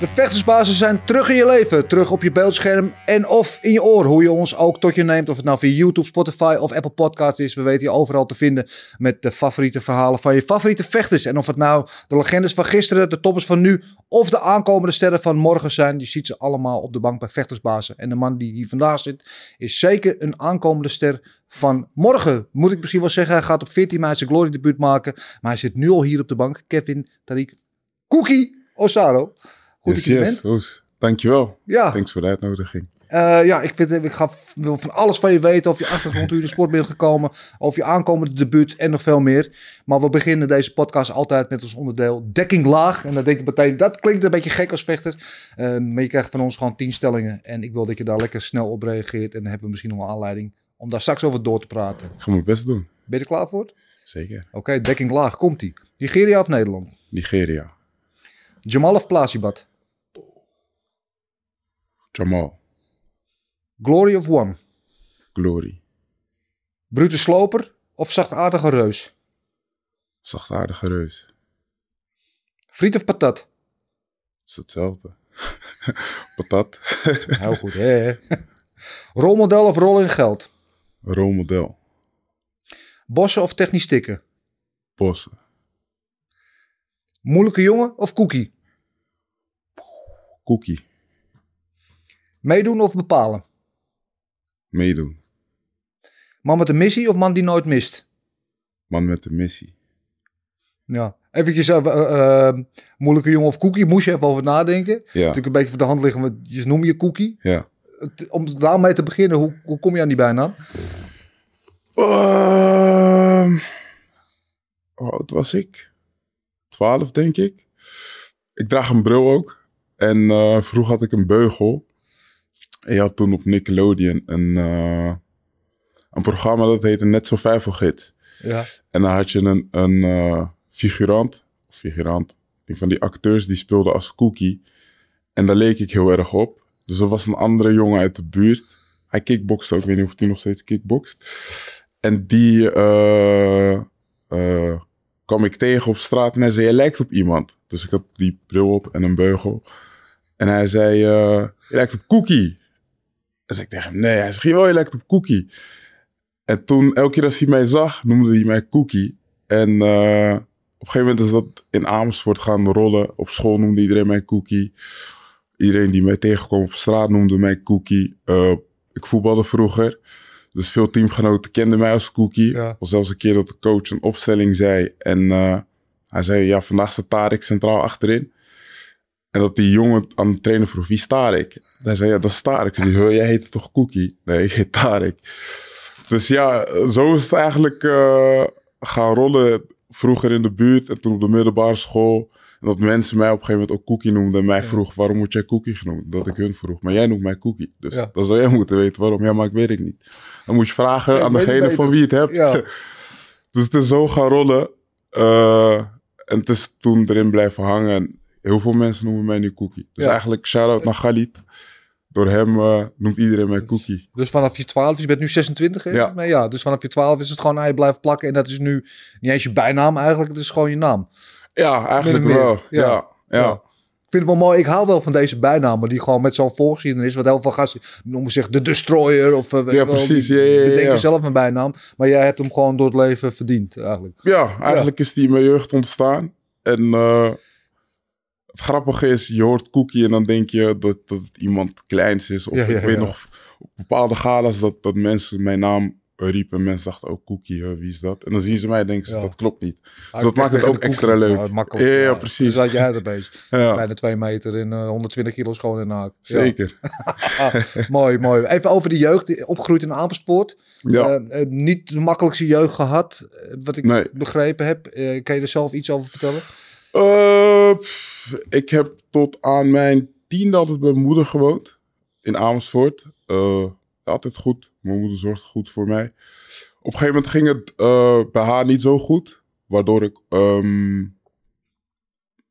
De vechtersbazen zijn terug in je leven, terug op je beeldscherm en of in je oor. Hoe je ons ook tot je neemt, of het nou via YouTube, Spotify of Apple Podcasts is. We weten je overal te vinden met de favoriete verhalen van je favoriete vechters. En of het nou de legendes van gisteren, de toppers van nu of de aankomende sterren van morgen zijn. Je ziet ze allemaal op de bank bij vechtersbazen. En de man die hier vandaag zit is zeker een aankomende ster van morgen. Moet ik misschien wel zeggen, hij gaat op 14 mei zijn glory debuut maken. Maar hij zit nu al hier op de bank. Kevin Tariq Cookie Osaro. Goed yes, dat je yes. bent. Hoes. Dankjewel. Ja. Thanks voor de uitnodiging. Eh, ja, ik, vind, ik ga, wil van alles van je weten. Of je achtergrond, hoe je de sport bent gekomen. Over je aankomende debuut en nog veel meer. Maar we beginnen deze podcast altijd met ons onderdeel dekking laag. En dan denk ik meteen, dat klinkt een beetje gek als vechter. Eh, maar je krijgt van ons gewoon tien stellingen. En ik wil dat je daar lekker snel op reageert. En dan hebben we misschien nog wel aanleiding om daar straks over door te praten. Ik ga mijn best doen. Ben je er klaar voor? Zeker. Oké, dekking laag, komt-ie. Nigeria of Nederland? Nigeria. Jamal of Plasibat? Jamal. Glory of One? Glory. Brute sloper of zachtaardige reus? Zachtaardige reus. Friet of patat? Het is hetzelfde. Patat. Heel goed, hè? Rolmodel of rol in geld? Rolmodel. Bossen of technisch stikken? Bossen. Moeilijke jongen of cookie? Cookie. Meedoen of bepalen? Meedoen. Man met een missie of man die nooit mist? Man met de missie. Ja, eventjes eh, eh, eh, moeilijke jongen of cookie, moest je even over nadenken. Ja. Natuurlijk een beetje voor de hand liggen, want je noem je cookie. Ja. Om daarmee te beginnen, hoe, hoe kom je aan die bijnaam? Ehm, hoe oud was ik? Twaalf, denk ik. Ik draag een bril ook. En vroeger had ik een beugel. En je had toen op Nickelodeon een, eh, een programma dat heette Net zo Gids. Ja. En dan had je een, een eh, figurant, figurant, een van die acteurs die speelde als Cookie. En daar leek ik heel erg op. Dus er was een andere jongen uit de buurt. Hij kickbokste ook, ik weet niet of hij nog steeds kickbokst. En die eh, kwam ik tegen op straat en hij zei, je lijkt op iemand. Dus ik had die bril op en een beugel. En hij zei, eh, je lijkt op Cookie. En zei ik tegen hem, nee. Hij zei, jawel, je lijkt op Cookie. En toen, elke keer als hij mij zag, noemde hij mij Cookie. En eh, op een gegeven moment is dat in Amersfoort gaan rollen. Op school noemde iedereen mij Cookie. Iedereen die mij tegenkwam op straat noemde mij Cookie. Eh, ik voetbalde vroeger. Dus veel teamgenoten kenden mij als Cookie. Ja. Was zelfs een keer dat de coach een opstelling zei. En eh, hij zei, ja, vandaag staat Tarek centraal achterin. En dat die jongen aan de trainer vroeg, wie Tarek? Hij zei, ja, dat is Tarek. Ik zei, "Huh, jij heet toch Cookie? Nee, ik heet Tarek. Dus ja, zo is het eigenlijk eh, gaan rollen. Vroeger in de buurt en toen op de middelbare school. En dat mensen mij op een gegeven moment ook Cookie noemden. En mij vroeg, waarom moet jij Cookie genoemd? Dat ik hun vroeg. Maar jij noemt mij Cookie. Dus Ja. dan zou jij moeten weten waarom. Ja, maar ik weet het niet. Dan moet je vragen Ja, aan degene van wie het hebt. Ja. dus het is zo gaan rollen. Eh, en het is toen erin blijven hangen. Heel veel mensen noemen mij nu Cookie. Dus Ja. eigenlijk shout-out naar Galit. Door hem eh, noemt iedereen mij Cookie. Dus vanaf je 12, je bent nu 26, hè? Ja. Ja, dus vanaf je 12 is het gewoon aan je blijven plakken. En dat is nu niet eens je bijnaam eigenlijk, het is gewoon je naam. Ja, eigenlijk wel. Ja. Ja. Ik vind het wel mooi, ik hou wel van deze bijnamen die gewoon met zo'n voorgeschiedenis, wat heel veel gasten noemen zich de Destroyer of eh, Ja, je precies. die ja, ja, bedenken zelf een bijnaam. Maar jij hebt hem gewoon door het leven verdiend eigenlijk. Ja, eigenlijk is die in mijn jeugd ontstaan. En eh, het grappige is, je hoort Cookie en dan denk je dat, dat het iemand kleins is. Of Ja, ja, ik weet ja. nog op bepaalde galas dat, dat mensen mijn naam riepen. Mensen dachten ook Cookie, hè, wie is dat? En dan zien ze mij en denken ze, dat klopt niet. Ah, Dus dat maakt het ook extra leuk. Ja, makkelijk. Ja, ja, precies. Dus had jij er bezig. Bijna twee meter en eh, 120 kilo schoon in de haak. Ja. zeker. Mooi, mooi. Even over de jeugd. Opgegroeid in Amersfoort. Ja, Eh, eh, niet de makkelijkste jeugd gehad, eh, wat ik Nee. begrepen heb. Eh, kan je er zelf iets over vertellen? Eh, ik heb tot aan mijn tiende altijd bij mijn moeder gewoond. In Amersfoort. Eh, altijd goed. Mijn moeder zorgde goed voor mij. Op een gegeven moment ging het eh, bij haar niet zo goed. Waardoor ik... ehm,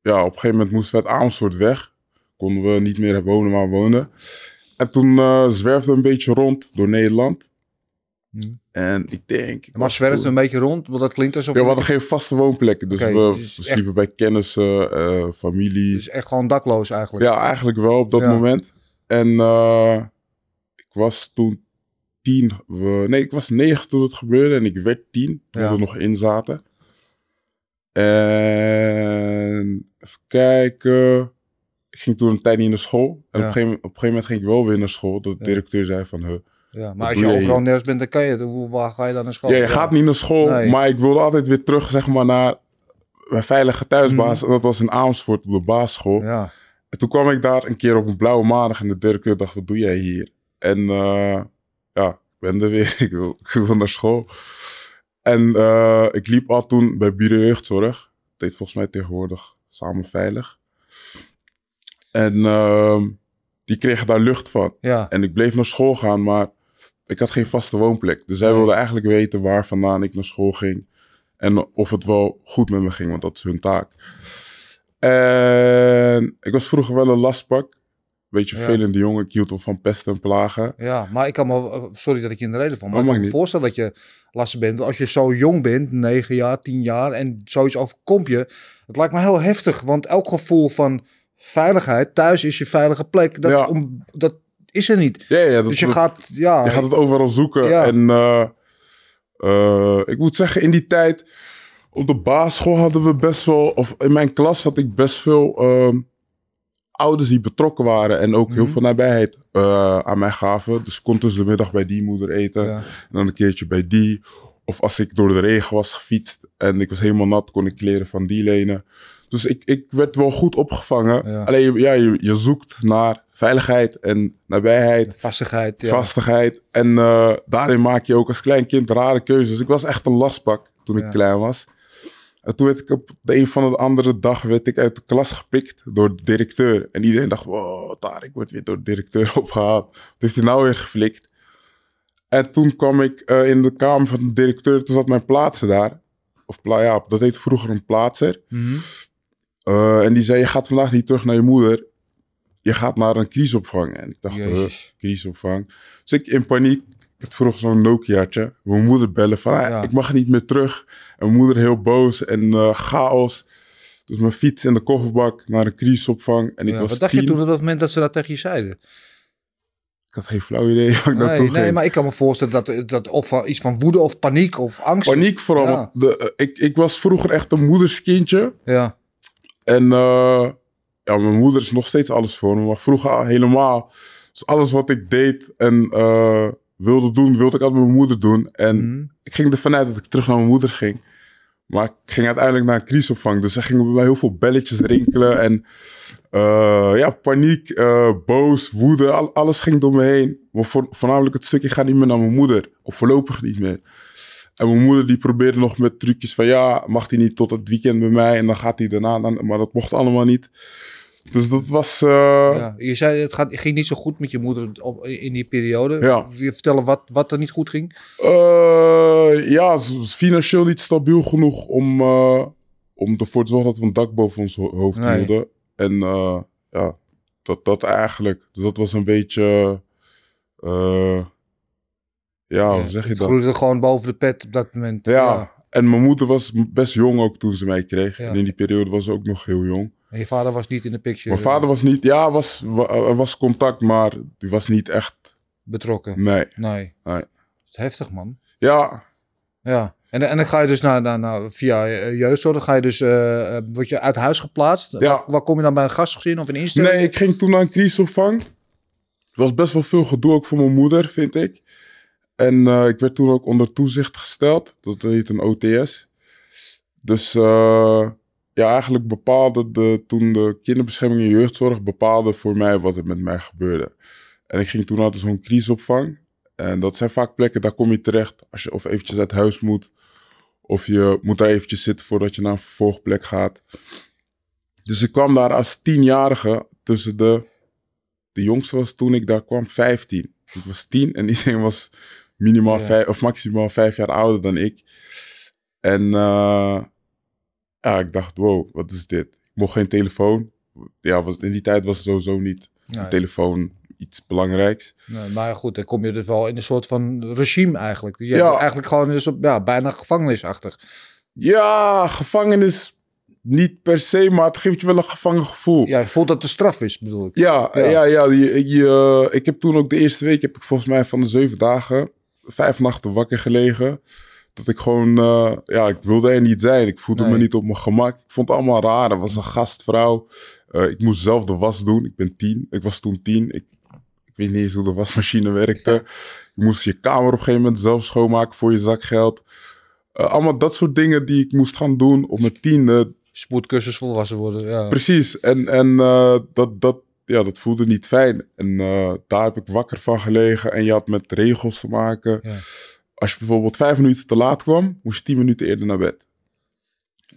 ja, op een gegeven moment moesten we uit Amersfoort weg. Konden we niet meer wonen waar we woonden. En toen eh zwerfde een beetje rond door Nederland. Hmm. En ik denk... ik Maar zwerft toen- een beetje rond, want dat klinkt alsof Ja, we hadden geen vaste woonplekken. Dus we, dus echt- sliepen bij kennissen, eh, familie. Dus echt gewoon dakloos eigenlijk. Ja, eigenlijk wel op dat Ja. moment. En eh, ik was toen tien. We, nee, ik was negen toen het gebeurde en ik werd tien toen Ja. we er nog in zaten. En even kijken. Ik ging toen een tijd niet naar school. En op, een gegeven, moment- op een gegeven moment ging ik wel weer naar school. Dat de Ja. directeur zei van... Huh, Ja, maar als je overal nergens bent, dan kan je. Hoe, waar ga je dan naar school? ja, je gaat niet naar school. Nee. Maar ik wilde altijd weer terug zeg maar, naar mijn veilige thuisbaas. En dat was in Amersfoort op de basisschool. Ja, En toen kwam ik daar een keer op een blauwe maandag en de directeur dacht, wat doe jij hier? En eh, ja, ik ben er weer. ik, wil, ik wil naar school. En eh, ik liep al toen bij Bureau Jeugdzorg. Deed volgens mij tegenwoordig Samen Veilig. En ehm, die kregen daar lucht van. ja. En ik bleef naar school gaan, maar ik had geen vaste woonplek. Dus zij wilden eigenlijk weten waar vandaan ik naar school ging. En of het wel goed met me ging, want dat is hun taak. En ik was vroeger wel een lastpak. Beetje Ja. vervelende jongen. Ik hield van pesten en plagen. Ja, maar ik kan me, sorry dat ik je in de reden van, maar Oh, ik kan me voorstellen dat je lastig bent. Als je zo jong bent, 9 jaar, 10 jaar, en zoiets overkomt je. Het lijkt me heel heftig, want elk gevoel van veiligheid, thuis is je veilige plek, dat, Ja. om, dat is er niet. Ja, ja, dat, Dus je dat- gaat, ja, je gaat het overal zoeken. Ja. En eh, eh, ik moet zeggen, in die tijd op de basisschool hadden we best wel, of in mijn klas had ik best veel ehm, ouders die betrokken waren en ook heel Mhm. veel nabijheid eh, aan mij gaven. Dus ik kon tussen de middag bij die moeder eten ja. en dan een keertje bij die. Of als ik door de regen was gefietst en ik was helemaal nat, kon ik kleren van die lenen. Dus ik, ik werd wel goed opgevangen. Ja. Alleen ja, je, je zoekt naar veiligheid en nabijheid vastigheid. Ja. vastigheid. En eh, daarin maak je ook als klein kind rare keuzes. Ik was echt een lastpak toen ik Ja. klein was. En toen werd ik op de een van de andere dag werd ik uit de klas gepikt door de directeur. En iedereen dacht, wow, Tarek wordt weer door de directeur opgehaald. Wat heeft hij nou weer geflikt? En toen kwam ik eh, in de kamer van de directeur. Toen zat mijn plaatser daar. Of pla ja, dat heette vroeger een plaatser. Mhm. Eh, en die zei, je gaat vandaag niet terug naar je moeder. Je gaat naar een crisisopvang. En ik dacht, Jezus. crisisopvang. Dus ik in paniek, ik had vroeger zo'n Nokia'tje. Mijn moeder bellen van, ah, Ja. ik mag niet meer terug. En mijn moeder heel boos en eh, chaos. Dus mijn fiets in de kofferbak naar een crisisopvang. En ik Ja, was wat dacht tien. je toen op dat moment dat ze dat tegen je zeiden? Ik had geen flauw idee waar ik naartoe Nee, ging. nee, maar ik kan me voorstellen dat, dat of van- iets van woede of paniek of angst. Paniek vooral. Ja. want De, eh, ik, ik was vroeger echt een moederskindje. Ja, En eh, ja, mijn moeder is nog steeds alles voor me. Maar vroeger al helemaal. Dus alles wat ik deed en eh, wilde doen, wilde ik altijd met mijn moeder doen. En Mhm. ik ging ervan uit dat ik terug naar mijn moeder ging. Maar ik ging uiteindelijk naar een crisisopvang. Dus er gingen bij mij heel veel belletjes rinkelen. En eh, ja, paniek, eh, boos, woede, al- alles ging door me heen. Maar voor, voornamelijk het stukje ga niet meer naar mijn moeder. Of voorlopig niet meer. En mijn moeder die probeerde nog met trucjes van... ja, mag hij niet tot het weekend bij mij... en dan gaat hij daarna... Dan, maar dat mocht allemaal niet. Dus dat was... eh, ja. Je zei het, gaat, ging niet zo goed met je moeder op, in die periode. Ja. Wil je vertellen wat, wat er niet goed ging? Eh, ja, ze was financieel niet stabiel genoeg om, eh, om ervoor te zorgen dat we een dak boven ons ho- hoofd Nee. hielden. En ja, dat, dat eigenlijk. Dus dat was een beetje. ja, hoe zeg je het dat? groeide gewoon boven de pet op dat moment. Ja. en mijn moeder was best jong ook toen ze mij kreeg. Ja. En in die periode was ze ook nog heel jong. En je vader was niet in de picture Mijn vader was niet, ja, was, wa- er was contact, maar die was niet echt. betrokken. Nee. Nee. Nee. Dat is heftig, man. Ja, Ja. En, en dan ga je dus naar, naar, naar via eh, jeugdzorg, dan ga je dus, eh, eh, word je uit huis geplaatst. Ja. Waar, waar kom je dan bij een gastgezin of een instelling? Nee, ik ging toen naar een crisisopvang. Er was best wel veel gedoe ook voor mijn moeder, vind ik. En eh, ik werd toen ook onder toezicht gesteld. Dat heet een OTS. Dus eh, ja, eigenlijk bepaalde de, toen de kinderbescherming en jeugdzorg bepaalde voor mij wat er met mij gebeurde. En ik ging toen naar zo'n crisisopvang. En dat zijn vaak plekken, daar kom je terecht als je of eventjes uit huis moet. Of je moet daar eventjes zitten voordat je naar een vervolgplek gaat. Dus ik kwam daar als tienjarige tussen de... De jongste was toen ik daar kwam 15. Ik was tien en iedereen was minimaal Ja. vijf of maximaal vijf jaar ouder dan ik. En eh, ja, ik dacht, wow, wat is dit? Ik mocht geen telefoon. Ja, was, in die tijd was het sowieso niet Nee. een telefoon iets belangrijks. Nee, maar goed, dan kom je dus wel in een soort van regime eigenlijk. Dus je Ja. hebt eigenlijk gewoon dus op, ja, bijna gevangenisachtig. Ja, gevangenis niet per se, maar het geeft je wel een gevangen gevoel. Ja, je voelt dat de straf is, bedoel ik. Ja, Ja. ja. ja, je, je, ik heb toen ook de eerste week, heb ik volgens mij van de zeven dagen, vijf nachten wakker gelegen. Dat ik gewoon, eh, ja, ik wilde er niet zijn. Ik voelde Nee. me niet op mijn gemak. Ik vond het allemaal raar. Er was een gastvrouw. Eh, ik moest zelf de was doen. Ik ben tien. Ik was toen tien. Ik, ik weet niet eens hoe de wasmachine werkte. Je moest je kamer op een gegeven moment zelf schoonmaken voor je zakgeld. Eh, allemaal dat soort dingen die ik moest gaan doen op mijn tiende. Spoedcursus volwassen worden, ja. Precies. En, en dat, dat, ja, dat voelde niet fijn. En daar heb ik wakker van gelegen. En je had met regels te maken. Ja. Als je bijvoorbeeld vijf minuten te laat kwam, moest je tien minuten eerder naar bed.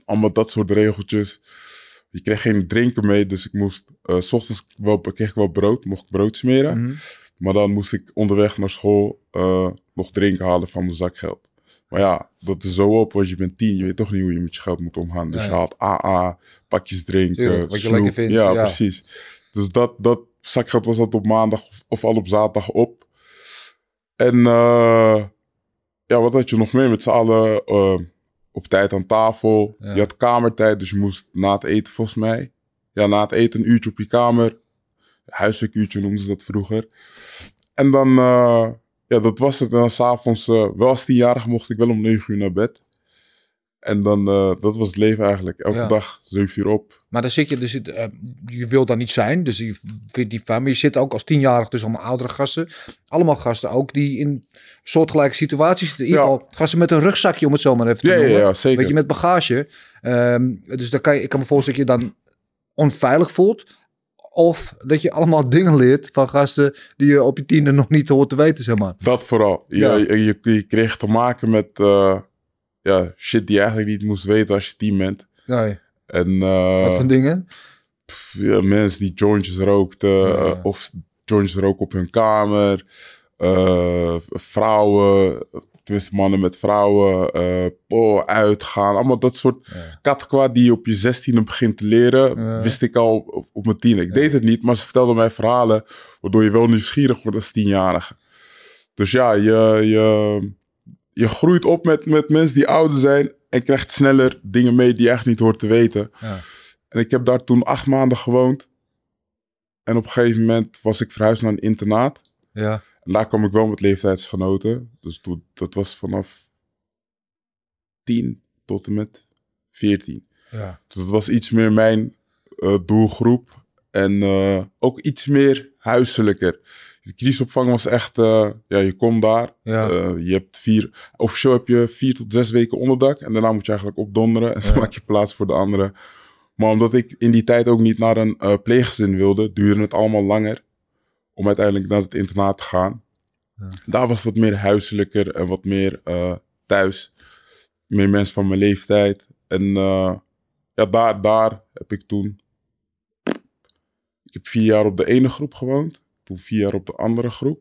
Allemaal dat soort regeltjes. Je kreeg geen drinken mee, dus ik moest... eh, s ochtends wel, kreeg ik wel brood, mocht ik brood smeren. Mhm. Maar dan moest ik onderweg naar school eh, nog drinken halen van mijn zakgeld. Maar ja, dat is zo op, want je bent tien. Je weet toch niet hoe je met je geld moet omgaan. Dus je haalt AA, pakjes drinken, Tuurlijk, wat je lekker vindt, Ja, ja. precies. Dus dat, dat zakgeld was altijd op maandag of, of al op zaterdag op. En eh, ja, wat had je nog meer? Met z'n allen eh, op tijd aan tafel. Ja. Je had kamertijd, dus je moest na het eten volgens mij. Ja, na het eten een uurtje op je kamer. Huiswerkuurtje noemden ze dat vroeger. En dan, eh, ja, dat was het. En dan s'avonds, eh wel als tienjarige mocht ik wel om negen uur naar bed. En dan, eh, dat was het leven eigenlijk. Elke Ja. dag zeven uur op. Maar dan zit je, dus, je wilt daar niet zijn, dus je vindt die fijn. Maar je zit ook als tienjarig, dus allemaal oudere gasten. Allemaal gasten ook die in soortgelijke situaties zitten. In ieder Ja. geval gasten met een rugzakje, om het zo maar even te Ja, noemen. ja, zeker. Weet je, met bagage. Ehm, dus dan kan je, ik kan me voorstellen dat je dan onveilig voelt. Of dat je allemaal dingen leert van gasten die je op je tiende nog niet hoort te weten, zeg maar. Dat vooral. Je, Ja. je, je, je kreeg te maken met eh, ja, shit die je eigenlijk niet moest weten als je team bent. Nee, En eh, wat voor dingen? ja, mensen die jointjes rookten, Ja. eh, of jointjes roken op hun kamer, eh, vrouwen, tenminste mannen met vrouwen, oh, uitgaan, allemaal dat soort Ja. katkwa die je op je zestiende begint te leren, Ja. wist ik al op, op mijn tiende. Ik deed het niet, maar ze vertelden mij verhalen, waardoor je wel nieuwsgierig wordt als tienjarige. Dus ja, je, je, je groeit op met, met mensen die ouder zijn en krijgt sneller dingen mee die je echt niet hoort te weten. Ja. En ik heb daar toen acht maanden gewoond. En op een gegeven moment was ik verhuisd naar een internaat. Ja. En daar kwam ik wel met leeftijdsgenoten. Dus toen, dat was vanaf 10 tot en met 14. Ja. Dus dat was iets meer mijn eh, doelgroep. En eh, ook iets meer huiselijker. De crisisopvang was echt, eh, ja, je komt daar. Ja. Eh, je hebt vier, officieel heb je vier tot zes weken onderdak. En daarna moet je eigenlijk opdonderen. En dan Ja. maak je plaats voor de anderen. Maar omdat ik in die tijd ook niet naar een pleeggezin wilde, duurde het allemaal langer. Om uiteindelijk naar het internaat te gaan. Ja. Daar was het wat meer huiselijker en wat meer thuis. Meer mensen van mijn leeftijd. En ja, daar, daar heb ik toen. Ik heb vier jaar op de ene groep gewoond. Toen vier jaar op de andere groep.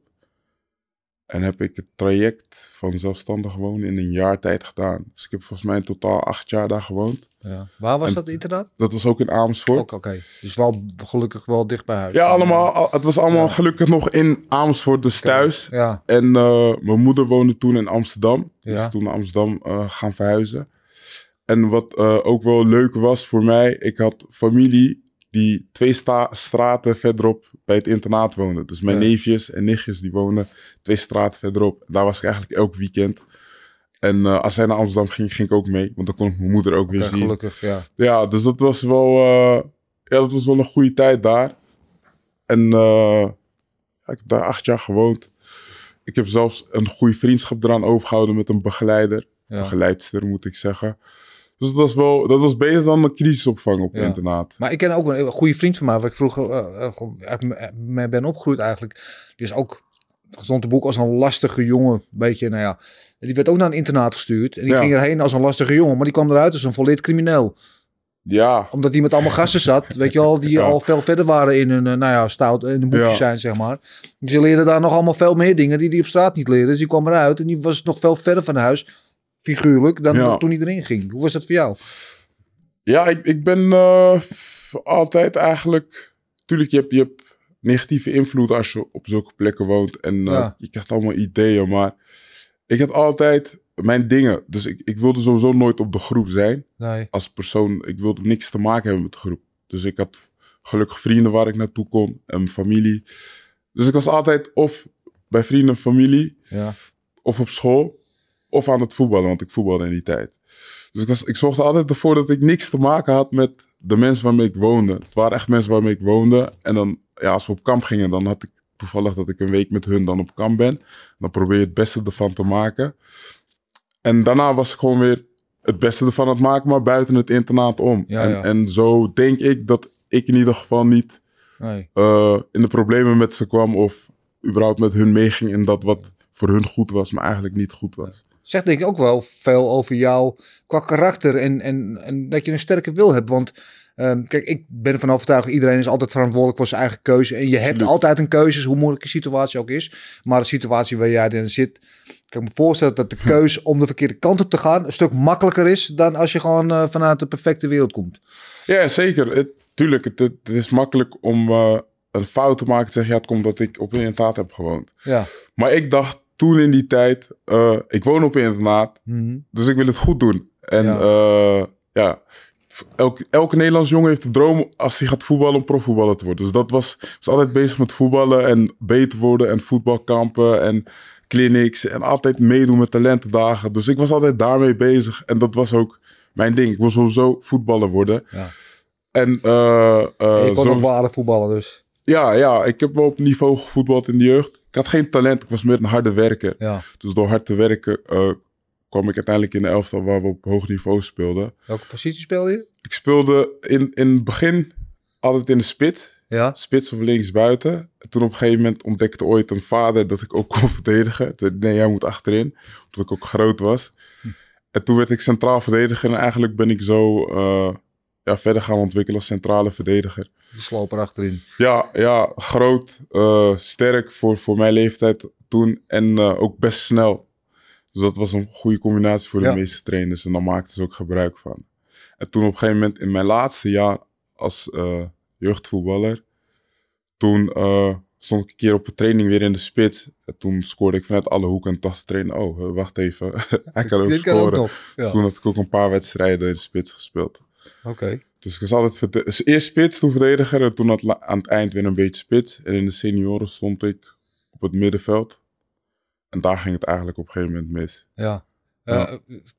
En heb ik het traject van zelfstandig wonen in een jaar tijd gedaan. Dus ik heb volgens mij in totaal acht jaar daar gewoond. ja. Waar was En- dat inderdaad? Dat was ook in Amersfoort. Ook oké. Dus wel gelukkig wel dicht bij huis. Ja, allemaal. al- Het was allemaal Ja. gelukkig nog in Amersfoort, dus thuis. Ja. En eh, mijn moeder woonde toen in Amsterdam. Die Ja. toen naar Amsterdam eh, gaan verhuizen. En wat eh, ook wel leuk was voor mij, ik had familie die twee sta- straten verderop bij het internaat woonde. Dus mijn Ja. neefjes en nichtjes die woonden twee straten verderop. Daar was ik eigenlijk elk weekend. En eh, als zij naar Amsterdam ging, ging ik ook mee. Want dan kon ik mijn moeder ook weer zien. gelukkig, ja. Ja, dus dat was wel, eh, ja, dat was wel een goede tijd daar. En eh, ik heb daar acht jaar gewoond. Ik ik heb zelfs een goede vriendschap eraan overgehouden met een begeleider. Ja. Begeleidster, moet ik zeggen. Dus dat was wel, dat was beter dan een crisisopvang op Ja. internaat. Maar ik ken ook een goede vriend van mij, waar ik vroeger eh, eh, gewoon uit me- uit me ben opgegroeid eigenlijk. Die is ook, stond te boek als een lastige jongen, beetje, nou ja. En Die werd ook naar een internaat gestuurd. En die Ja. ging erheen als een lastige jongen, maar die kwam eruit als een volledig crimineel. Ja, Omdat die met allemaal gasten zat, weet je wel, die Ja. al veel verder waren in hun, eh, nou ja, stout, in de boekjes Ja. zijn, zeg maar. Dus die leerde daar nog allemaal veel meer dingen die die op straat niet leerde. Dus die kwam eruit en die was nog veel verder van huis, figuurlijk, dan Ja. toen hij erin ging. Hoe was dat voor jou? ja ik, ik ben eh, altijd eigenlijk... Tuurlijk, je hebt, je hebt negatieve invloed als je op zulke plekken woont. En eh, Ja. je krijgt allemaal ideeën, maar... Ik had altijd mijn dingen. Dus ik, ik wilde sowieso nooit op de groep zijn. Nee. als persoon, ik wilde niks te maken hebben met de groep. Dus ik had gelukkig vrienden waar ik naartoe kon en familie. Dus ik was altijd of bij vrienden en familie, Ja. of op school, of aan het voetballen, want ik voetbalde in die tijd. Dus ik, was, ik zorgde altijd ervoor dat ik niks te maken had met de mensen waarmee ik woonde. Het waren echt mensen waarmee ik woonde. En dan, ja, als we op kamp gingen, dan had ik toevallig dat ik een week met hun dan op kamp ben. Dan probeer je het beste ervan te maken. En daarna was ik gewoon weer het beste ervan aan het maken, maar buiten het internaat om. Ja, en, ja. en zo denk ik dat ik in ieder geval niet Nee. eh, in de problemen met ze kwam of überhaupt met hun meeging in dat wat voor hun goed was, maar eigenlijk niet goed was. Zegt denk ik ook wel veel over jou qua karakter en, en, en dat je een sterke wil hebt. Want ehm, kijk, ik ben ervan overtuigd, iedereen is altijd verantwoordelijk voor zijn eigen keuze. En je hebt altijd een keuze, hoe moeilijk de situatie ook is. Maar de situatie waar jij in zit, kan ik me voorstellen dat de keuze om de verkeerde kant op te gaan een stuk makkelijker is dan als je gewoon eh, vanuit de perfecte wereld komt. Ja, zeker. Het, tuurlijk, het, is makkelijk om eh, een fout te maken en te zeggen, ja, het komt dat ik op een internaat heb gewoond. Ja. Maar ik dacht toen in die tijd, eh, ik woon op internaat, Mhm. dus ik wil het goed doen. En Ja. ja, ja elke, elke Nederlands jongen heeft de droom als hij gaat voetballen om profvoetballer te worden. Dus dat was, was altijd bezig met voetballen en beter worden en voetbalkampen en clinics en altijd meedoen met talentendagen. Dus ik was altijd daarmee bezig en dat was ook mijn ding. Ik wil sowieso voetballer worden. Ja. En, eh, eh, kon zo- aardig voetballen dus. Ja, ja, ik heb wel op niveau gevoetbald in de jeugd. Ik had geen talent, ik was meer een harde werker. Ja. Dus door hard te werken eh, kwam ik uiteindelijk in de elftal waar we op hoog niveau speelden. Welke positie speelde je? Ik speelde in, in het begin altijd in de spits. Ja. Spits of links buiten. En toen op een gegeven moment ontdekte ooit een vader dat ik ook kon verdedigen. Toen nee, jij moet achterin. Omdat ik ook groot was. En toen werd ik centraal verdediger. En eigenlijk ben ik zo eh, ja, verder gaan ontwikkelen als centrale verdediger. De sloper achterin. Ja, ja groot, eh, sterk voor, voor mijn leeftijd toen en eh, ook best snel. Dus dat was een goede combinatie voor de Ja. meeste trainers en daar maakten ze ook gebruik van. En toen op een gegeven moment in mijn laatste jaar als eh, jeugdvoetballer, toen stond ik een keer op een training weer in de spits. En toen scoorde ik vanuit alle hoeken en dacht de trainer, oh, wacht even, hij kan ook Dit kan ook scoren. nog. Dus toen had ik ook een paar wedstrijden in de spits gespeeld. Oké. Dus ik was altijd dus eerst spits, toen verdediger. En toen aan het eind weer een beetje spits. En in de senioren stond ik op het middenveld. En daar ging het eigenlijk op een gegeven moment mis. Ja. Ja. Eh,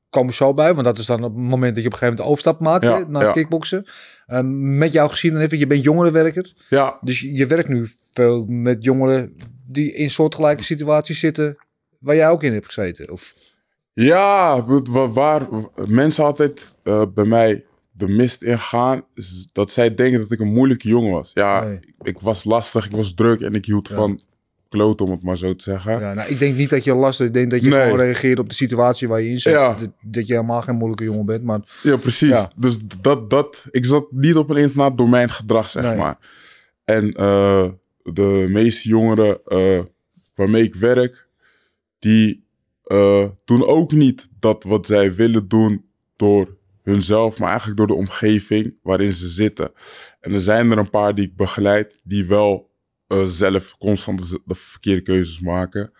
Komen we zo bij, want dat is dan op het moment dat je op een gegeven moment de overstap maakt Ja, naar ja. kickboksen. Eh, met jouw geschiedenis, je bent jongerenwerker. Ja, Dus je werkt nu veel met jongeren die in soortgelijke situaties zitten waar jij ook in hebt gezeten. Of, ja het- wa- waar, mensen altijd eh, bij mij de mist ingaan, dat zij denken dat ik een moeilijke jongen was. Ja, Nee. ik, ik was lastig, ik was druk en ik hield Ja. van kloot, om het maar zo te zeggen. ja, nou, ik denk niet dat je last hebt. Ik denk dat je Nee. gewoon reageert op de situatie waar je in zit. Ja. Dat, dat je helemaal geen moeilijke jongen bent. Maar Ja, precies. Ja. Dus dat, dat, ik zat niet op een internaat door mijn gedrag, zeg Nee. maar. En eh, de meeste jongeren eh, waarmee ik werk, die eh, doen ook niet dat wat zij willen doen door hunzelf, maar eigenlijk door de omgeving waarin ze zitten. En er zijn er een paar die ik begeleid, die wel eh, zelf constant de, de verkeerde keuzes maken.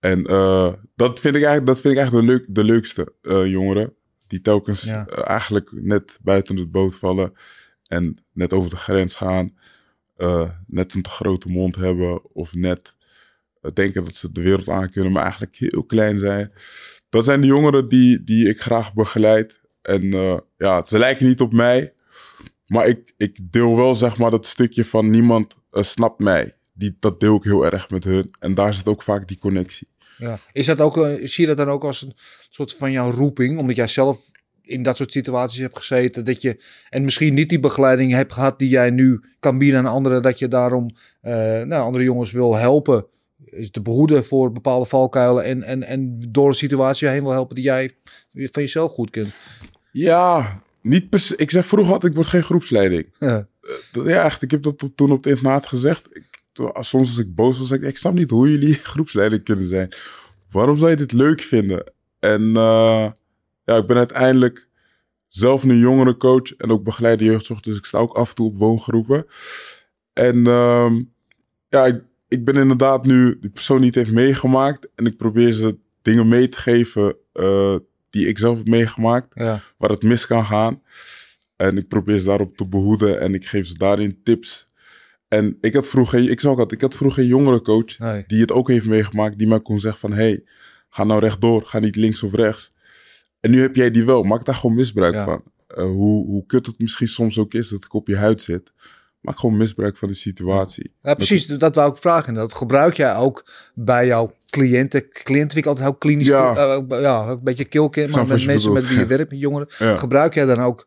En eh, dat vind ik eigenlijk, dat vind ik eigenlijk de, leuk, de leukste eh, jongeren. Die telkens Ja. eigenlijk net buiten de boot vallen. En net over de grens gaan. net een te grote mond hebben. Of net denken dat ze de wereld aan kunnen. Maar eigenlijk heel klein zijn. Dat zijn de jongeren die, die ik graag begeleid. En eh, ja, ze lijken niet op mij. Maar ik, ik deel wel zeg maar dat stukje van niemand eh, snapt mij. die, dat deel ik heel erg met hun. En daar zit ook vaak die connectie. Ja. Is dat ook, eh, zie je dat dan ook als een soort van jouw roeping? Omdat jij zelf in dat soort situaties hebt gezeten. Dat je, en misschien niet die begeleiding hebt gehad die jij nu kan bieden aan anderen. Dat je daarom nou, andere jongens wil helpen. Is te behoeden voor bepaalde valkuilen. En, en, en door een situatie heen wil helpen die jij van jezelf goed kent. Ja, niet per se. Ik zeg vroeger altijd, ik word geen groepsleiding. Ja. Dat- Ja, echt. Ik heb dat to- toen op het internaat gezegd. Ik, toen- als- soms als ik boos was, zei ik, ik snap niet hoe jullie groepsleiding kunnen zijn. Waarom zou je dit leuk vinden? En eh, ja, ik ben uiteindelijk zelf een jongerencoach en ook begeleider jeugdzorg. Dus ik sta ook af en toe op woongroepen. En ehm, ja, ik, ik ben inderdaad nu die persoon die het heeft meegemaakt. En ik probeer ze dingen mee te geven eh, die ik zelf heb meegemaakt Ja. waar het mis kan gaan. En ik probeer ze daarop te behoeden en ik geef ze daarin tips. En ik had vroeger, ik ook altijd, ik had vroeger een jongerencoach Nee. die het ook heeft meegemaakt, die mij kon zeggen van, hey, ga nou rechtdoor, ga niet links of rechts. En nu heb jij die wel, maak daar gewoon misbruik Ja. van. Eh, hoe, hoe kut het misschien soms ook is dat ik op je huid zit. Maak gewoon misbruik van de situatie. Ja, precies. Dat wou ik vragen. Dat gebruik jij ook bij jouw cliënten. Cliënten vind ik altijd heel klinisch. Ja. Ja een beetje kilkind. Maar met mensen met wie je werkt, met jongeren. Ja. Gebruik jij dan ook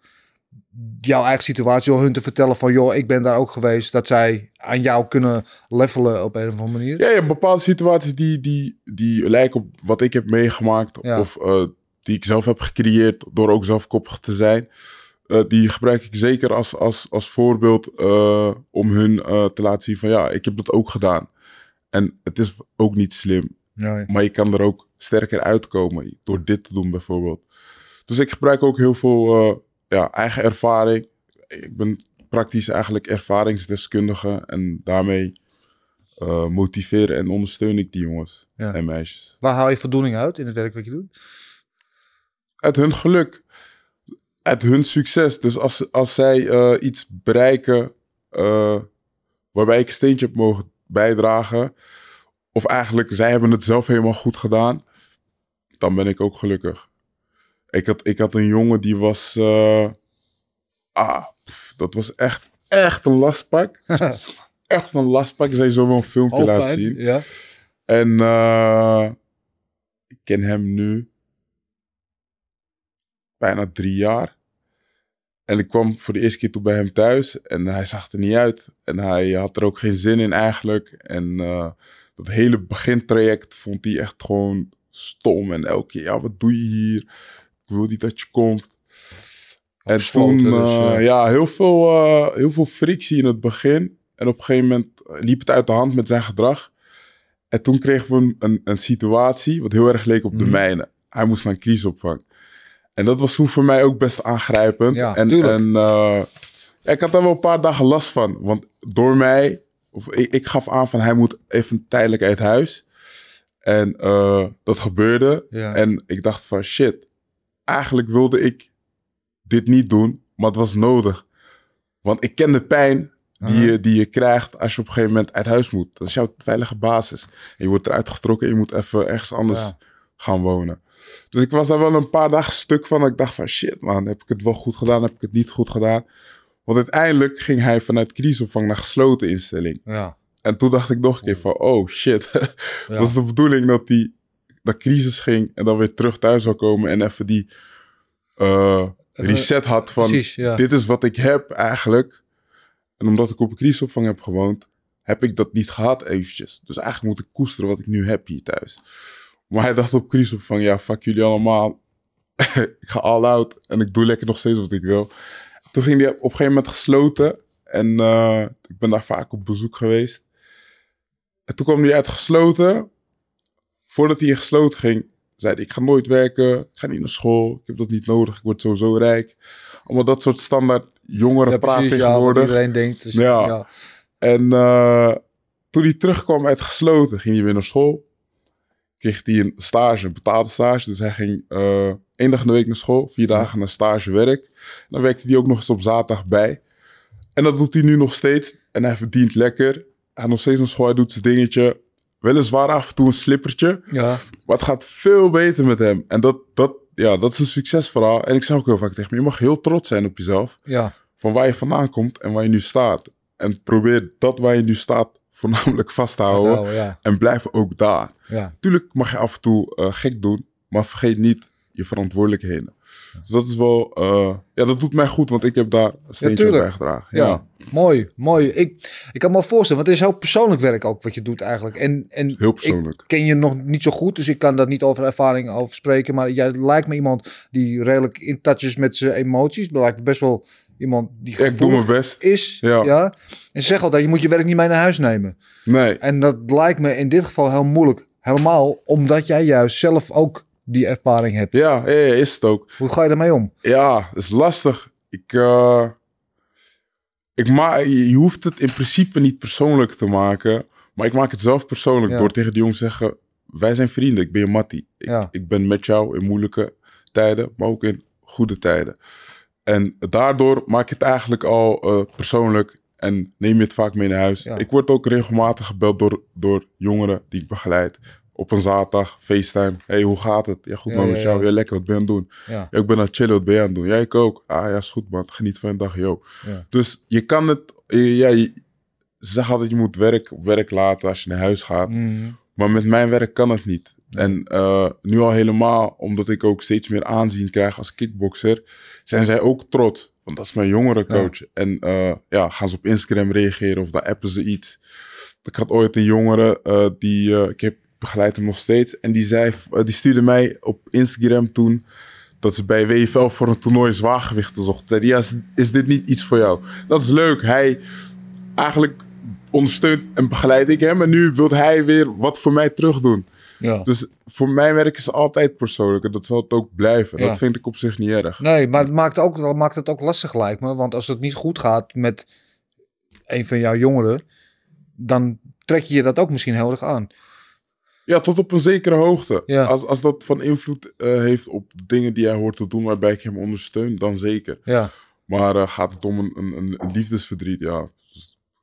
jouw eigen situatie door hun te vertellen van... joh, ik ben daar ook geweest. Dat zij aan jou kunnen levelen op een of andere manier. Ja, ja, bepaalde situaties die, die, die lijken op wat ik heb meegemaakt. Of eh, die ik zelf heb gecreëerd door ook zelf koppig te zijn. Eh, die gebruik ik zeker als, als, als voorbeeld eh, om hun eh, te laten zien van ja, ik heb dat ook gedaan. En het is ook niet slim. Nee. Maar je kan er ook sterker uitkomen door dit te doen bijvoorbeeld. Dus ik gebruik ook heel veel ja, eigen ervaring. Ik ben praktisch eigenlijk ervaringsdeskundige. En daarmee motiveren en ondersteun ik die jongens Ja. en meisjes. Waar haal je voldoening uit in het werk wat je doet? Uit hun geluk. Uit hun succes. Dus als, als zij eh, iets bereiken eh, waarbij ik een steentje heb mogen bijdragen. Of eigenlijk zij hebben het zelf helemaal goed gedaan. Dan ben ik ook gelukkig. Ik had, ik had een jongen die was... eh, ah, pff, dat was echt, echt een lastpak. echt een lastpak. Je zo wel een filmpje laten zien. Ja. En ik ken hem nu bijna drie jaar. En ik kwam voor de eerste keer toe bij hem thuis en hij zag er niet uit. En hij had er ook geen zin in eigenlijk. En eh, dat hele begintraject vond hij echt gewoon stom. En elke keer, ja, wat doe je hier? Ik wil niet dat je komt. En toen, dus, eh, ja, heel veel, eh, heel veel frictie in het begin. En op een gegeven moment liep het uit de hand met zijn gedrag. En toen kregen we een, een, een situatie wat heel erg leek op de Mhm. mijne. Hij moest naar een crisisopvang. En dat was toen voor mij ook best aangrijpend. Ja, en tuurlijk. en eh, ik had daar wel een paar dagen last van. Want door mij, of ik, ik gaf aan van hij moet even tijdelijk uit huis. En eh, dat gebeurde. Ja. En ik dacht van shit, eigenlijk wilde ik dit niet doen, maar het was nodig. Want ik ken de pijn die, Aha. je, die je krijgt als je op een gegeven moment uit huis moet. Dat is jouw veilige basis. En je wordt eruit getrokken en je moet even ergens anders Ja. gaan wonen. Dus ik was daar wel een paar dagen stuk van. dat Ik dacht van shit man, heb ik het wel goed gedaan? Heb ik het niet goed gedaan? Want uiteindelijk ging hij vanuit crisisopvang naar gesloten instelling. Ja. En toen dacht ik nog een keer van, oh shit. Het Ja. was de bedoeling dat die dat crisis ging en dan weer terug thuis zou komen en even die eh, reset had van, Precies, ja. dit is wat ik heb eigenlijk. En omdat ik op een crisisopvang heb gewoond, heb ik dat niet gehad eventjes. Dus eigenlijk moet ik koesteren wat ik nu heb hier thuis. Maar hij dacht op crisisopvang, ja, fuck jullie allemaal. ik ga all out en ik doe lekker nog steeds wat ik wil. Toen ging hij op een gegeven moment gesloten. En eh, ik ben daar vaak op bezoek geweest. En toen kwam hij uit gesloten. Voordat hij in gesloten ging, zei hij: Ik ga nooit werken. Ik ga niet naar school. Ik heb dat niet nodig. Ik word sowieso rijk. Allemaal dat soort standaard jongeren Ja, praten precies, ja, tegenwoordig. iedereen denkt. Dus, Ja. ja. En eh, toen hij terugkwam uit gesloten, ging hij weer naar school. Kreeg hij een stage, een betaalde stage. Dus hij ging eh één dag in de week naar school, vier dagen naar stagewerk. En dan werkte hij ook nog eens op zaterdag bij. En dat doet hij nu nog steeds. En hij verdient lekker. Hij gaat nog steeds naar school, hij doet zijn dingetje. Weliswaar af en toe een slippertje. Ja. Maar het gaat veel beter met hem. En dat, dat, ja, dat is een succesverhaal. En ik zeg ook heel vaak tegen me, je mag heel trots zijn op jezelf Ja. van waar je vandaan komt en waar je nu staat. En probeer dat waar je nu staat voornamelijk vasthouden. Vasthouden, ja. En blijf ook daar. Ja. Tuurlijk mag je af en toe eh, gek doen, maar vergeet niet je verantwoordelijkheden. Dus dat is wel, eh, ja, dat doet mij goed, want ik heb daar een steentje aan tuurlijk. bijgedragen. Ja, Ja. mooi, mooi. Ik, ik kan me voorstellen, want het is heel persoonlijk werk ook wat je doet eigenlijk. En, en Heel persoonlijk. Ik ken je nog niet zo goed, dus ik kan daar niet over ervaring over spreken. Maar jij lijkt me iemand die redelijk in touch is met zijn emoties. Lijkt me best wel iemand die Ik doe mijn best. is. Ja. Ja. En ze zeggen altijd, je moet je werk niet mee naar huis nemen. Nee, En dat lijkt me in dit geval heel moeilijk. Helemaal omdat jij juist zelf ook die ervaring hebt. ja, ja, is het ook. Hoe ga je daarmee om? Ja, het is lastig. Ik, eh, ik ma je hoeft het in principe niet persoonlijk te maken. Maar ik maak het zelf persoonlijk Ja. door tegen die jongens te zeggen... Wij zijn vrienden, ik ben je mattie. Ik, ik ben met jou in moeilijke tijden, maar ook in goede tijden. En daardoor maak je het eigenlijk al eh, persoonlijk en neem je het vaak mee naar huis. Ja. Ik word ook regelmatig gebeld door, door jongeren die ik begeleid. Op een zaterdag, FaceTime. hey, hoe gaat het? Ja, goed Ja, man, met jou. ja. Lekker, wat ben je aan het doen? Ja. Ik ben aan het chillen, wat ben je aan het doen? Ja, ik ook. Ah ja, is goed man, geniet van je dag, yo. Dus je kan het, ja, je, ze zeggen altijd je moet werk werk laten als je naar huis gaat. Mhm. Maar met mijn werk kan het niet. En eh, nu al helemaal, omdat ik ook steeds meer aanzien krijg als kickboxer, zijn zij ook trots. Want dat is mijn jongerencoach. En eh, ja, gaan ze op Instagram reageren of daar appen ze iets. Ik had ooit een jongere, eh, die, ik heb begeleid hem nog steeds. En die, zei, die stuurde mij op Instagram toen dat ze bij WFL voor een toernooi zwaargewichten zochten. Zei die, ja, is, is dit niet iets voor jou? Dat is leuk. Hij eigenlijk ondersteunt en begeleid ik hem. En nu wil hij weer wat voor mij terug doen. Ja. Dus voor mijn werk is altijd persoonlijk. En dat zal het ook blijven. Ja. Dat vind ik op zich niet erg. Nee, maar het maakt, ook, dat maakt het ook lastig lijkt me. Want als het niet goed gaat met een van jouw jongeren, dan trek je je dat ook misschien heel erg aan. Ja, tot op een zekere hoogte. Ja. Als, als dat van invloed eh, heeft op dingen die hij hoort te doen waarbij ik hem ondersteun, dan zeker. Ja, Maar eh, gaat het om een, een, een- liefdesverdriet, ja,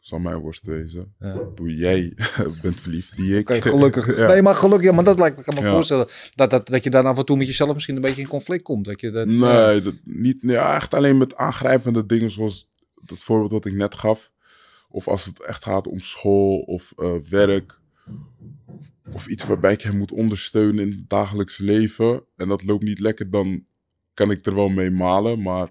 zal mijn worst wezen. ja. Doe jij bent verliefd, die ik. Gelukkig. Ja. Nee, maar gelukkig, ja, maar dat lijkt me, kan me Ja. voorstellen dat, dat, dat je dan af en toe met jezelf misschien een beetje in conflict komt. Dat je dat, ja. Nee, dat, niet, nee, echt alleen met aangrijpende dingen zoals dat voorbeeld dat ik net gaf. Of als het echt gaat om school of eh, werk. Of iets waarbij ik hem moet ondersteunen in het dagelijks leven. En dat loopt niet lekker, dan kan ik er wel mee malen. Maar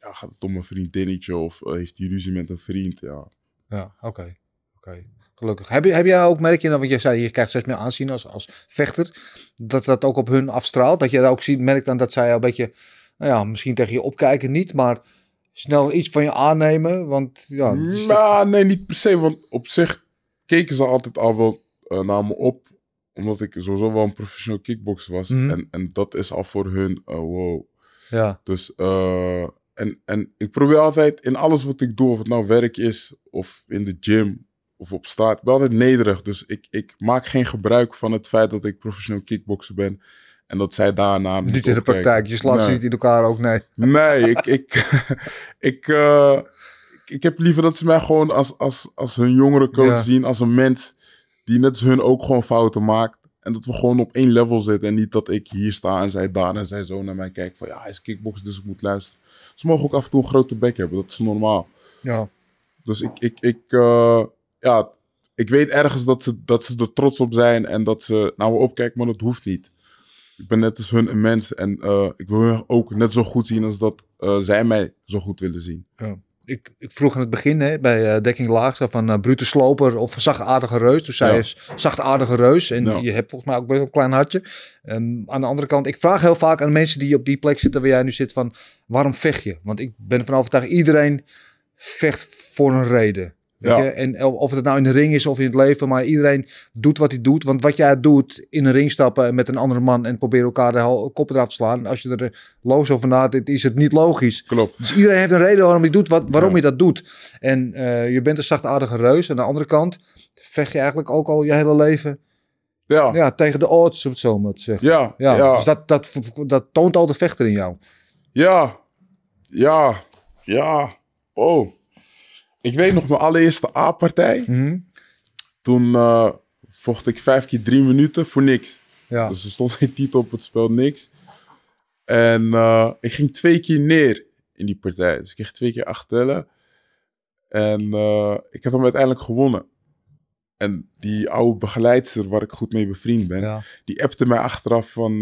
ja, gaat het om een vriendinnetje of eh, heeft hij ruzie met een vriend? Ja. Ja, oké. oké. Gelukkig. Heb, je, heb jij ook, merk je dan, want je zei, je krijgt steeds meer aanzien als, als vechter, dat dat ook op hun afstraalt? Dat je ook ziet, merkt dan dat zij een beetje, nou ja, misschien tegen je opkijken niet, maar snel iets van je aannemen? Want ja, Nou, nee, niet per se. Want op zich keken ze altijd al wel eh, naar me op. Omdat ik sowieso wel een professioneel kickboxer was. Mhm. En, en dat is al voor hun, eh, wow. ja, Dus, eh, en, en ik probeer altijd in alles wat ik doe, of het nou werk is, of in de gym, of op straat, ik ben altijd nederig. Dus ik, ik maak geen gebruik van het feit dat ik professioneel kickboxer ben. En dat zij daarna niet in de praktijk. Je slaat ze Nee. niet in elkaar ook, nee. Nee, ik, ik, ik, eh, ik, ik heb liever dat ze mij gewoon als, als, als hun jongere coach Ja. zien. Als een mens die net als hun ook gewoon fouten maakt. En dat we gewoon op één level zitten. En niet dat ik hier sta en zij daar en zij zo naar mij kijkt. Van ja, hij is kickbox, dus ik moet luisteren. Ze mogen ook af en toe een grote bek hebben. Dat is normaal. Ja, Dus ik, ik, ik, eh, ja, ik weet ergens dat ze, dat ze er trots op zijn. En dat ze naar me opkijken, maar dat hoeft niet. Ik ben net als hun een mens. En eh, ik wil hun ook net zo goed zien als dat eh, zij mij zo goed willen zien. ja. Ik, ik vroeg in het begin hè, bij eh, Dekking Laag van eh Brute Sloper of Zachtaardige Reus. Dus zij Ja. is Zachtaardige Reus. En Ja. je hebt volgens mij ook best wel een klein hartje. Ehm, aan de andere kant, ik vraag heel vaak aan mensen die op die plek zitten waar jij nu zit van waarom vecht je? Want ik ben ervan overtuigd, iedereen vecht voor een reden. Ja. je? En of het nou in de ring is of in het leven, maar iedereen doet wat hij doet. Want wat jij doet, in een ring stappen met een andere man en proberen elkaar de kop eraf te slaan. Als je er eh, loos over nadenkt, is het niet logisch. Klopt. Dus iedereen heeft een reden waarom hij doet wat, waarom Ja. je dat doet. En eh, je bent een zachtaardige reus. Aan de andere kant vecht je eigenlijk ook al je hele leven Ja, ja, ja, tegen de odds, om het zo maar te zeggen. ja, Ja, ja, dus dat, dat, dat toont al de vechter in jou. ja, ja, ja. Oh. Ik weet nog mijn allereerste A-partij. Mhm. Toen eh, vocht ik vijf keer drie minuten voor niks. Ja, Dus er stond geen titel op het spel, niks. En eh, ik ging twee keer neer in die partij. Dus ik kreeg twee keer acht tellen. En eh, ik heb hem uiteindelijk gewonnen. En die oude begeleidster waar ik goed mee bevriend ben, Ja. die appte mij achteraf van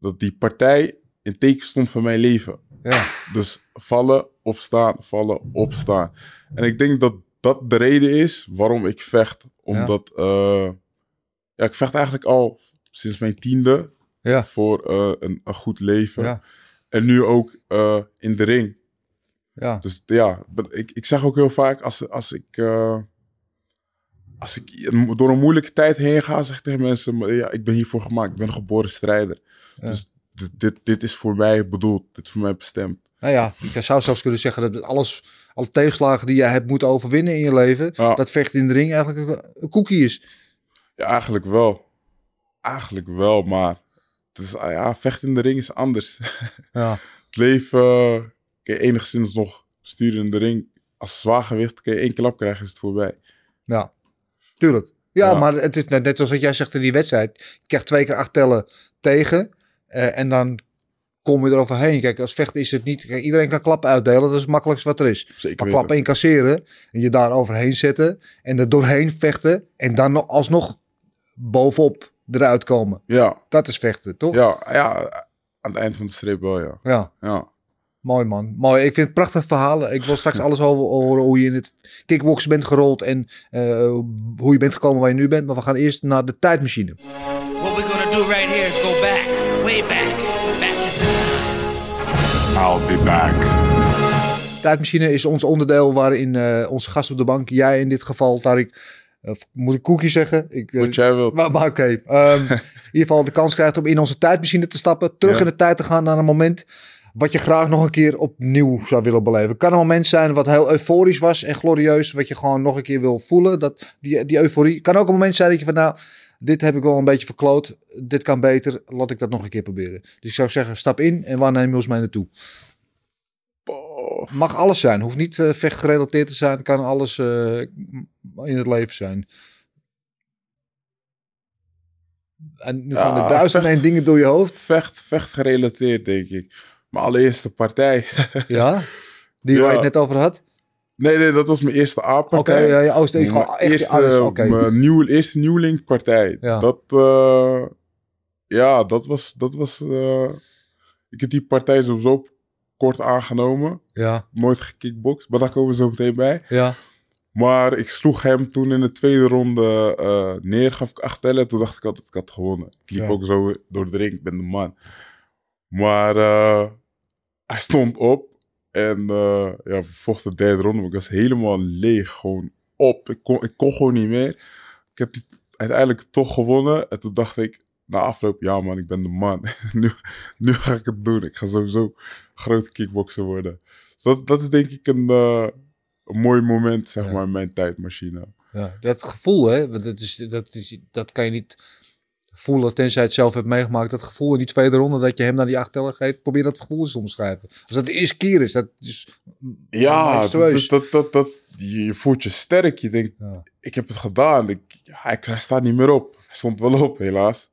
dat die partij in teken stond van mijn leven. Ja. Dus vallen, opstaan, vallen, opstaan. En ik denk dat dat de reden is waarom ik vecht. Omdat, eh, ja, ik vecht eigenlijk al sinds mijn tiende Ja. voor eh, een, een goed leven. Ja. En nu ook eh, in de ring. Ja. Dus ja, ik, ik zeg ook heel vaak als, als ik. als ik door een moeilijke tijd heen ga, zeg ik tegen mensen: maar ja, ik ben hiervoor gemaakt. Ik ben een geboren strijder. Ja. Dus dit, dit, dit is voor mij bedoeld. Dit is voor mij bestemd. Nou ja, ik zou zelfs kunnen zeggen dat alles, alle tegenslagen die jij hebt moeten overwinnen in je leven, Ja. dat vechten in de ring eigenlijk een, koekie is. Ja, eigenlijk wel. Eigenlijk wel, maar het is, ah ja, vechten in de ring is anders. Ja. het leven kun je enigszins nog sturen in de ring. Als zwaargewicht kun je één klap krijgen, is het voorbij. Ja, tuurlijk. Ja, Ja. maar het is net, net zoals wat jij zegt in die wedstrijd. Je krijgt twee keer acht tellen tegen. eh, en dan kom je eroverheen. Kijk, als vechten is het niet... Kijk, iedereen kan klappen uitdelen. Dat is het makkelijkste wat er is. Zeker Maar klappen incasseren en je daar overheen zetten. En er doorheen vechten. En dan nog alsnog bovenop eruit komen. Ja, Dat is vechten, toch? ja, ja, aan het eind van de streep wel, ja. ja. ja. Mooi man, mooi. Ik vind het prachtig verhaal. Ik wil straks alles over horen hoe je in het kickboksen bent gerold en eh, hoe je bent gekomen waar je nu bent. Maar we gaan eerst naar de tijdmachine. What we're gonna do right here is go back, way back, I'll be back. Tijdmachine is ons onderdeel waarin eh, onze gast op de bank, jij in dit geval, Tarik, of moet ik Cookie zeggen? Ik, eh, Wat jij wilt. Maar, maar oké. Ehm, in ieder geval de kans krijgt om in onze tijdmachine te stappen. Terug Ja. in de tijd te gaan naar een moment wat je graag nog een keer opnieuw zou willen beleven. Het kan een moment zijn wat heel euforisch was en glorieus. Wat je gewoon nog een keer wil voelen. Dat, die, die euforie. Het kan ook een moment zijn dat je van nou, dit heb ik wel een beetje verkloot. Dit kan beter. Laat ik dat nog een keer proberen. Dus ik zou zeggen, stap in en waar neem je ons mee naartoe? Mag alles zijn. Hoeft niet eh, vechtgerelateerd te zijn. Kan alles eh, in het leven zijn. En nu gaan er duizend en één dingen door je hoofd. vecht, vecht gerelateerd, denk ik. Mijn allereerste partij. Ja? Die Ja. waar je het net over had? Nee, nee, dat was mijn eerste Oké, A-partij. ja, oh, Mijn gewoon echt eerste, alles. Oké. mijn nieuw, eerste nieuwlingpartij. Ja. Dat, eh, ja, dat was, dat was, eh, ik heb die partij sowieso kort aangenomen. Ja, Nooit gekickboxd, maar daar komen we zo meteen bij. ja. Maar ik sloeg hem toen in de tweede ronde eh, neer, gaf ik acht tellen. Toen dacht ik altijd, ik had gewonnen. Ik liep Ja. ook zo door de ring, ik ben de man. Maar hij stond op en eh, ja, we vochten de derde ronde. Maar ik was helemaal leeg, gewoon op. Ik kon, ik kon gewoon niet meer. Ik heb uiteindelijk toch gewonnen. En toen dacht ik, na afloop, ja man, ik ben de man. nu, nu ga ik het doen. Ik ga sowieso grote kickboxer worden. Dus dat, dat is denk ik een, eh, een mooi moment, zeg Ja. maar, in mijn tijdmachine. ja. Dat gevoel, hè? Want dat, is, dat, is, dat kan je niet voelen tenzij je het zelf hebt meegemaakt. Dat gevoel in die tweede ronde dat je hem naar die acht tellen geeft. Probeer dat gevoel eens te omschrijven. Als dat de eerste keer is, dat is Ja, dat, dat, dat, dat, je voelt je sterk. Je denkt, Ja. ik heb het gedaan. Ik, hij, hij staat niet meer op. Hij stond wel op, helaas.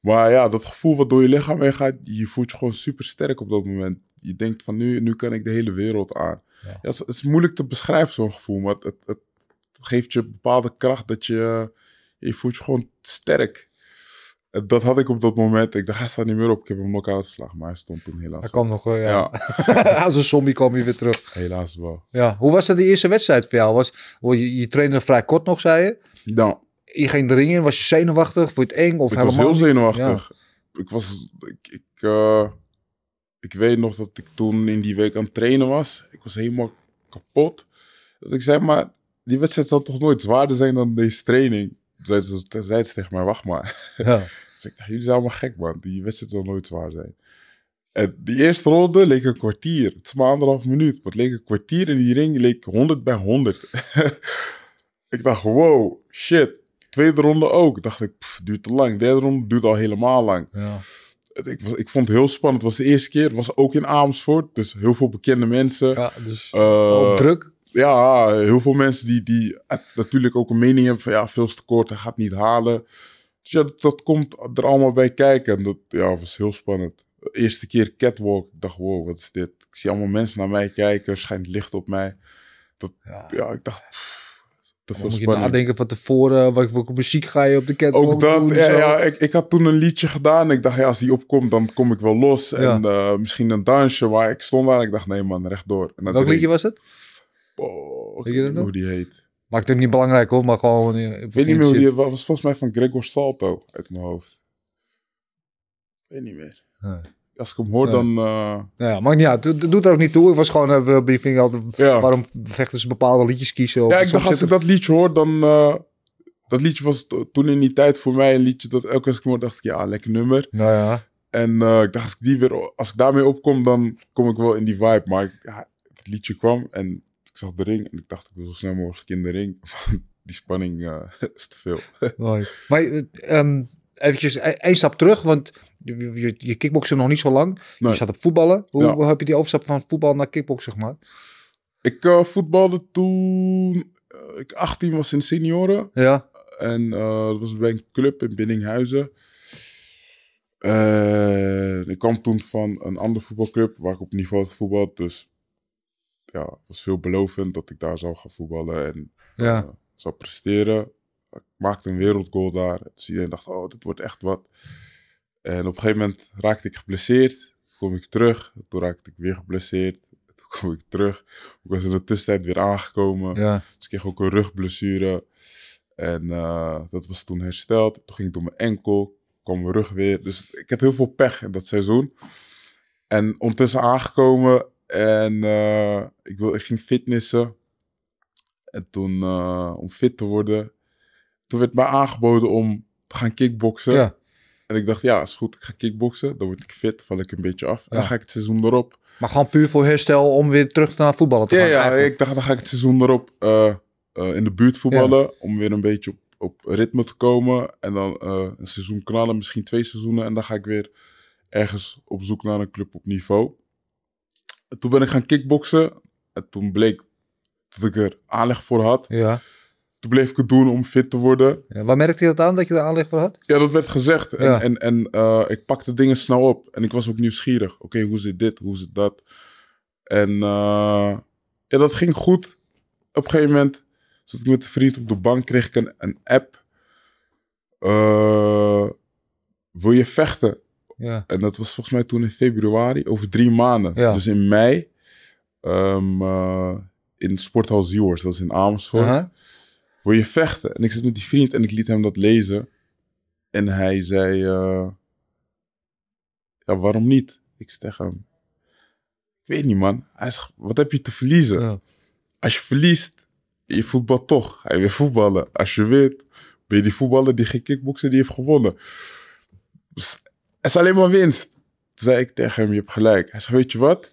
Maar ja, dat gevoel wat door je lichaam heen gaat, je voelt je gewoon super sterk op dat moment. Je denkt van nu, nu kan ik de hele wereld aan. Ja. Ja. het, is, het is moeilijk te beschrijven, zo'n gevoel. Maar het, het, het geeft je bepaalde kracht dat je, je voelt je gewoon sterk. En dat had ik op dat moment. Ik dacht, hij staat niet meer op. Ik heb hem knock-out geslagen, maar hij stond toen helaas. Hij kwam nog, eh, ja. Ja, Als een zombie kwam je weer terug. helaas wel. Ja. Hoe was dat de eerste wedstrijd voor jou? Was, je, je trainde vrij kort nog, zei je. Nou, Je ging de ring in. Was je zenuwachtig? Vond je het eng? Of ik was helemaal heel niet? zenuwachtig. Ik was, ik, ik, eh, ik weet nog dat ik toen in die week aan het trainen was. Ik was helemaal kapot. Dat ik zei, maar die wedstrijd zal toch nooit zwaarder zijn dan deze training. Toen zei ze, tegen mij, wacht maar. Ja. Dus ik dacht, jullie zijn allemaal gek man. Die wedstrijd zal nooit zwaar zijn. En die eerste ronde leek een kwartier. Het is maar anderhalf minuut. Maar het leek een kwartier en die ring leek 100 bij 100. ik dacht, wow, shit. Tweede ronde ook. Dacht ik, pff, duurt te lang. Derde ronde duurt al helemaal lang. Ja. Ik, was, ik vond het heel spannend. Het was de eerste keer. Het was ook in Amersfoort. Dus heel veel bekende mensen. ja, dus ook druk. Ja, heel veel mensen die, die natuurlijk ook een mening hebben van ja, veel te kort, hij gaat niet halen. Dus ja, dat, dat komt er allemaal bij kijken. En dat ja, was heel spannend. De eerste keer catwalk, ik dacht wow, wat is dit? Ik zie allemaal mensen naar mij kijken, er schijnt licht op mij. Dat, ja. Ja. ik dacht, pff, te veel moet je spanning. nadenken van tevoren, welke, welke muziek ga je op de catwalk Ook dat, doen, ja, zo. ja ik, ik had toen een liedje gedaan. Ik dacht, ja, als die opkomt, dan kom ik wel los. Ja. En eh, misschien een dansje, maar ik stond daar en ik dacht, nee man, rechtdoor. En Welk deed liedje was het? Oh, ik Weet je weet dat niet hoe die heet. Maakt het niet belangrijk hoor, maar gewoon... eh, Ik weet niet meer hoe die was. volgens mij van Gregor Salto uit mijn hoofd. Ik weet niet meer. Als ik hem hoor, dan... Nou ja, maakt niet uit. Het doet er ook niet toe. Het was gewoon een briefing altijd... ja. Waarom vechten ze bepaalde liedjes kiezen? Of ja, ik dacht als ik dat liedje hoor, dan... eh, dat liedje was to- toen in die tijd voor mij een liedje dat elke keer als ik hem hoor, dacht ik, ja, lekker nummer. Nou ja. En ik dacht, als ik, die weer, als ik daarmee opkom, dan kom ik wel in die vibe. Maar ik, ja, het liedje kwam en ik zag de ring en ik dacht, ik wil zo snel mogelijk in de ring. die spanning is te veel. Mooi. Maar eh, ehm eventjes e- één stap terug, want je, je, je kickboksen nog niet zo lang. Nee. Je zat op voetballen. Hoe, Ja. hoe heb je die overstap van voetbal naar kickboksen gemaakt? Ik eh, voetbalde toen eh, ik 18 was in senioren. Ja. En dat was bij een club in Biddinghuizen. Eh, ik kwam toen van een andere voetbalclub waar ik op niveau had. Dus ja, het was veelbelovend dat ik daar zou gaan voetballen en Ja. eh, zou presteren. Ik maakte een wereldgoal daar. Dus iedereen dacht, oh, dit wordt echt wat. En op een gegeven moment raakte ik geblesseerd. Toen kom ik terug. Toen raakte ik weer geblesseerd. Toen kwam ik terug. Ik was in de tussentijd weer aangekomen. Ja. Dus ik kreeg ook een rugblessure. En eh, dat was toen hersteld. Toen ging het door mijn enkel. kwam mijn rug weer. Dus ik had heel veel pech in dat seizoen. En ondertussen aangekomen. En eh, ik, wil, ik ging fitnessen. En toen, eh, om fit te worden. Toen werd mij aangeboden om te gaan kickboksen. ja. En ik dacht, ja, is goed. Ik ga kickboksen. Dan word ik fit. Val ik een beetje af. En Ja. dan ga ik het seizoen erop. Maar gewoon puur voor herstel om weer terug naar voetballen te Ja, gaan. ja eigenlijk. ik dacht, dan ga ik het seizoen erop eh, in de buurt voetballen. Om weer een beetje op, op ritme te komen. En dan een seizoen knallen, misschien twee seizoenen. En dan ga ik weer ergens op zoek naar een club op niveau. En toen ben ik gaan kickboksen. En toen bleek dat ik er aanleg voor had. Ja. Toen bleef ik het doen om fit te worden. ja. Waar merkte je dat aan, dat je er aanleg voor had? Ja, dat werd gezegd. En, Ja. en, en eh, ik pakte dingen snel op. En ik was ook nieuwsgierig. Oké, hoe zit dit? Hoe zit dat? En eh, ja, dat ging goed. Op een gegeven moment zat ik met een vriend op de bank. Kreeg ik een, een app. Eh, wil je vechten? Ja. En dat was volgens mij toen in februari. Over drie maanden. Ja. Dus in mei. ehm, eh, in Sporthal Zielhorst. Dat is in Amersfoort Aha. wil je vechten? En ik zit met die vriend en ik liet hem dat lezen. En hij zei, eh, ja, waarom niet? Ik zeg tegen hem, ik weet niet man. Hij zegt, wat heb je te verliezen? Ja. Als je verliest, je voetbalt toch. Je weer voetballen. Als je wint, ben je die voetballer die geen kickboksen die heeft gewonnen. Dus is alleen maar winst. Toen zei ik tegen hem, je hebt gelijk. Hij zei, weet je wat?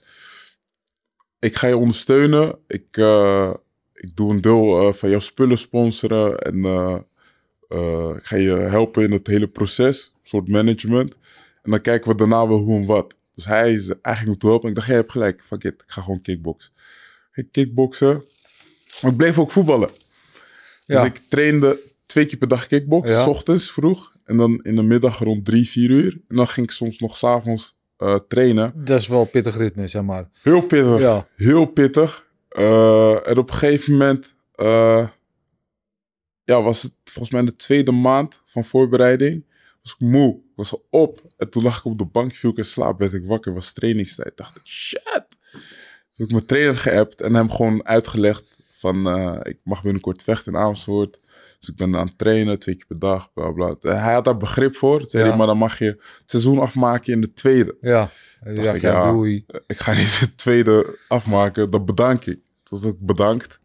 Ik ga je ondersteunen. Ik, eh, ik doe een deel eh, van jouw spullen sponsoren. En eh, ik ga je helpen in het hele proces. Een soort management. En dan kijken we daarna wel hoe en wat. Dus hij, is, me toe helpen. En ik dacht, jij hebt gelijk. Fuck it, ik ga gewoon kickboksen. Ik kickboksen. Maar ik bleef ook voetballen. Ja. Dus ik trainde twee keer per dag kickboksen. Ja. S ochtends vroeg. En dan in de middag rond drie, vier uur. En dan ging ik soms nog s'avonds eh trainen. Dat is wel een pittig ritme, zeg maar. Heel pittig. Ja. Heel pittig. Eh, en op een gegeven moment eh, ja, was het volgens mij de tweede maand van voorbereiding. Was ik moe. Ik was al op. En toen lag ik op de bank, viel ik in slaap, werd ik wakker. was trainingstijd. Dacht ik, shit. Toen heb ik mijn trainer geappt en hem gewoon uitgelegd van ik mag binnenkort vechten in Amersfoort. Dus ik ben aan het trainen, twee keer per dag, bla bla. Hij had daar begrip voor. Toen zei Ja. hij, maar dan mag je het seizoen afmaken in de tweede. Ja. Ja, ik, ja, doei. Ik ga niet de tweede afmaken, dan bedank ik. Toen was ik bedankt.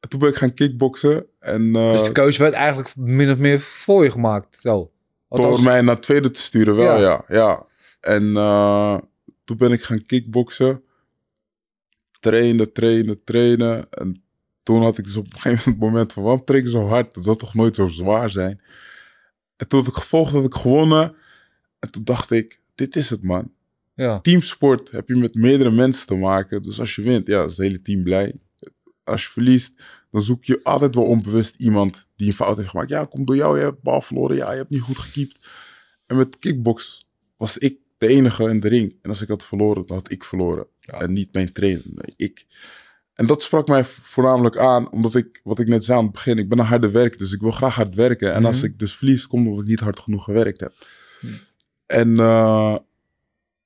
En toen ben ik gaan kickboksen. En Dus de keuze werd eigenlijk min of meer voor je gemaakt. Zo. Althans- door mij naar tweede te sturen wel, Ja. ja. ja, En eh, toen ben ik gaan kickboksen. Trainen, trainen, trainen. En toen had ik dus op een gegeven moment van... waarom trek ik zo hard? Dat zal toch nooit zo zwaar zijn? En toen had ik gevolgd, had ik gewonnen. En toen dacht ik, dit is het man. Ja. teamsport heb je met meerdere mensen te maken. Dus als je wint, ja, is het hele team blij. Als je verliest, dan zoek je altijd wel onbewust iemand die een fout heeft gemaakt. Ja, komt door jou, je hebt bal verloren. Ja, je hebt niet goed gekiept. En met kickbox was ik de enige in de ring. En als ik had verloren, dan had ik verloren. Ja. En niet mijn trainer, nee, ik. En dat sprak mij voornamelijk aan, omdat ik, wat ik net zei aan het begin, ik ben een harde werker, dus ik wil graag hard werken. En als ik dus verlies, komt omdat ik niet hard genoeg gewerkt heb. En eh,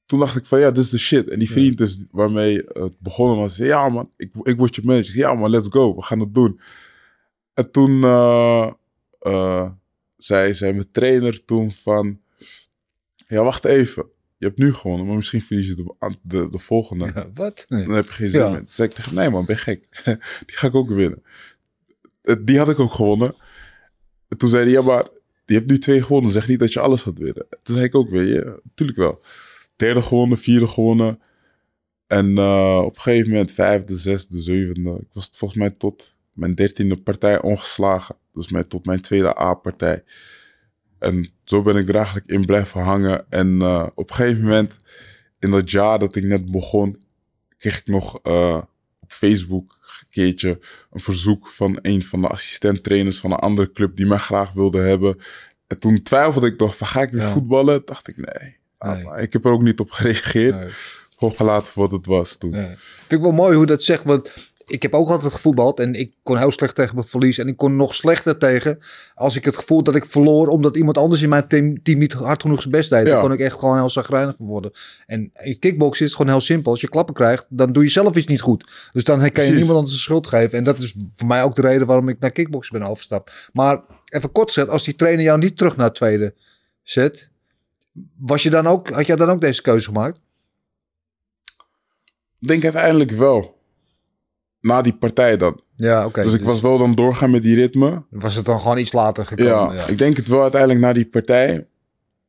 toen dacht ik van, ja, dit is de shit. En die vriend dus, waarmee het begonnen was, zei, ja man, ik, ik word je manager. Ja man, let's go, we gaan het doen. En toen eh, eh, zei, zei mijn trainer toen van, ja, wacht even. Je hebt nu gewonnen, maar misschien verlies je de, de, de volgende. Ja, wat? Nee. Dan heb je geen zin Ja. meer. Toen zei ik tegen nee man, ben je gek. Die ga ik ook winnen. Eh, Die had ik ook gewonnen. En toen zei hij, ja maar, je hebt nu twee gewonnen. Zeg niet dat je alles gaat winnen. Toen zei ik ook weer, ja, natuurlijk wel. Derde gewonnen, vierde gewonnen. En eh, op een gegeven moment vijfde, zesde, zevende. Ik was volgens mij tot mijn dertiende partij ongeslagen. Dus mijn, tot mijn tweede A-partij. En zo ben ik er eigenlijk in blijven hangen. En eh, op een gegeven moment, in dat jaar dat ik net begon, kreeg ik nog eh, op Facebook een keertje een verzoek van een van de assistenttrainers van een andere club die mij graag wilde hebben. En toen twijfelde ik nog van ga ik weer Ja. voetballen? Dacht ik nee. Ah, Nee. ik heb er ook niet op gereageerd. Nee. Gewoon gelaten wat het was toen. Vind ik wel mooi hoe dat zegt, want ik heb ook altijd gevoetbald en ik kon heel slecht tegen mijn verlies en ik kon nog slechter tegen als ik het gevoel dat ik verloor omdat iemand anders in mijn team, team niet hard genoeg zijn best deed. Ja. Dan kon ik echt gewoon heel zagrijnig van worden. En in kickboksen is het gewoon heel simpel. Als je klappen krijgt, dan doe je zelf iets niet goed. Dus dan kan je niemand anders de schuld geven. En dat is voor mij ook de reden waarom ik naar kickboksen ben overgestapt. Maar even kort gezegd, als die trainer jou niet terug naar het tweede zet, was je dan ook, had jij dan ook deze keuze gemaakt? Ik denk uiteindelijk wel. Na die partij dan. Ja, oké. dus ik was wel dan doorgaan met die ritme. Was het dan gewoon iets later gekomen? Ja, ja. ik denk het wel uiteindelijk na die partij,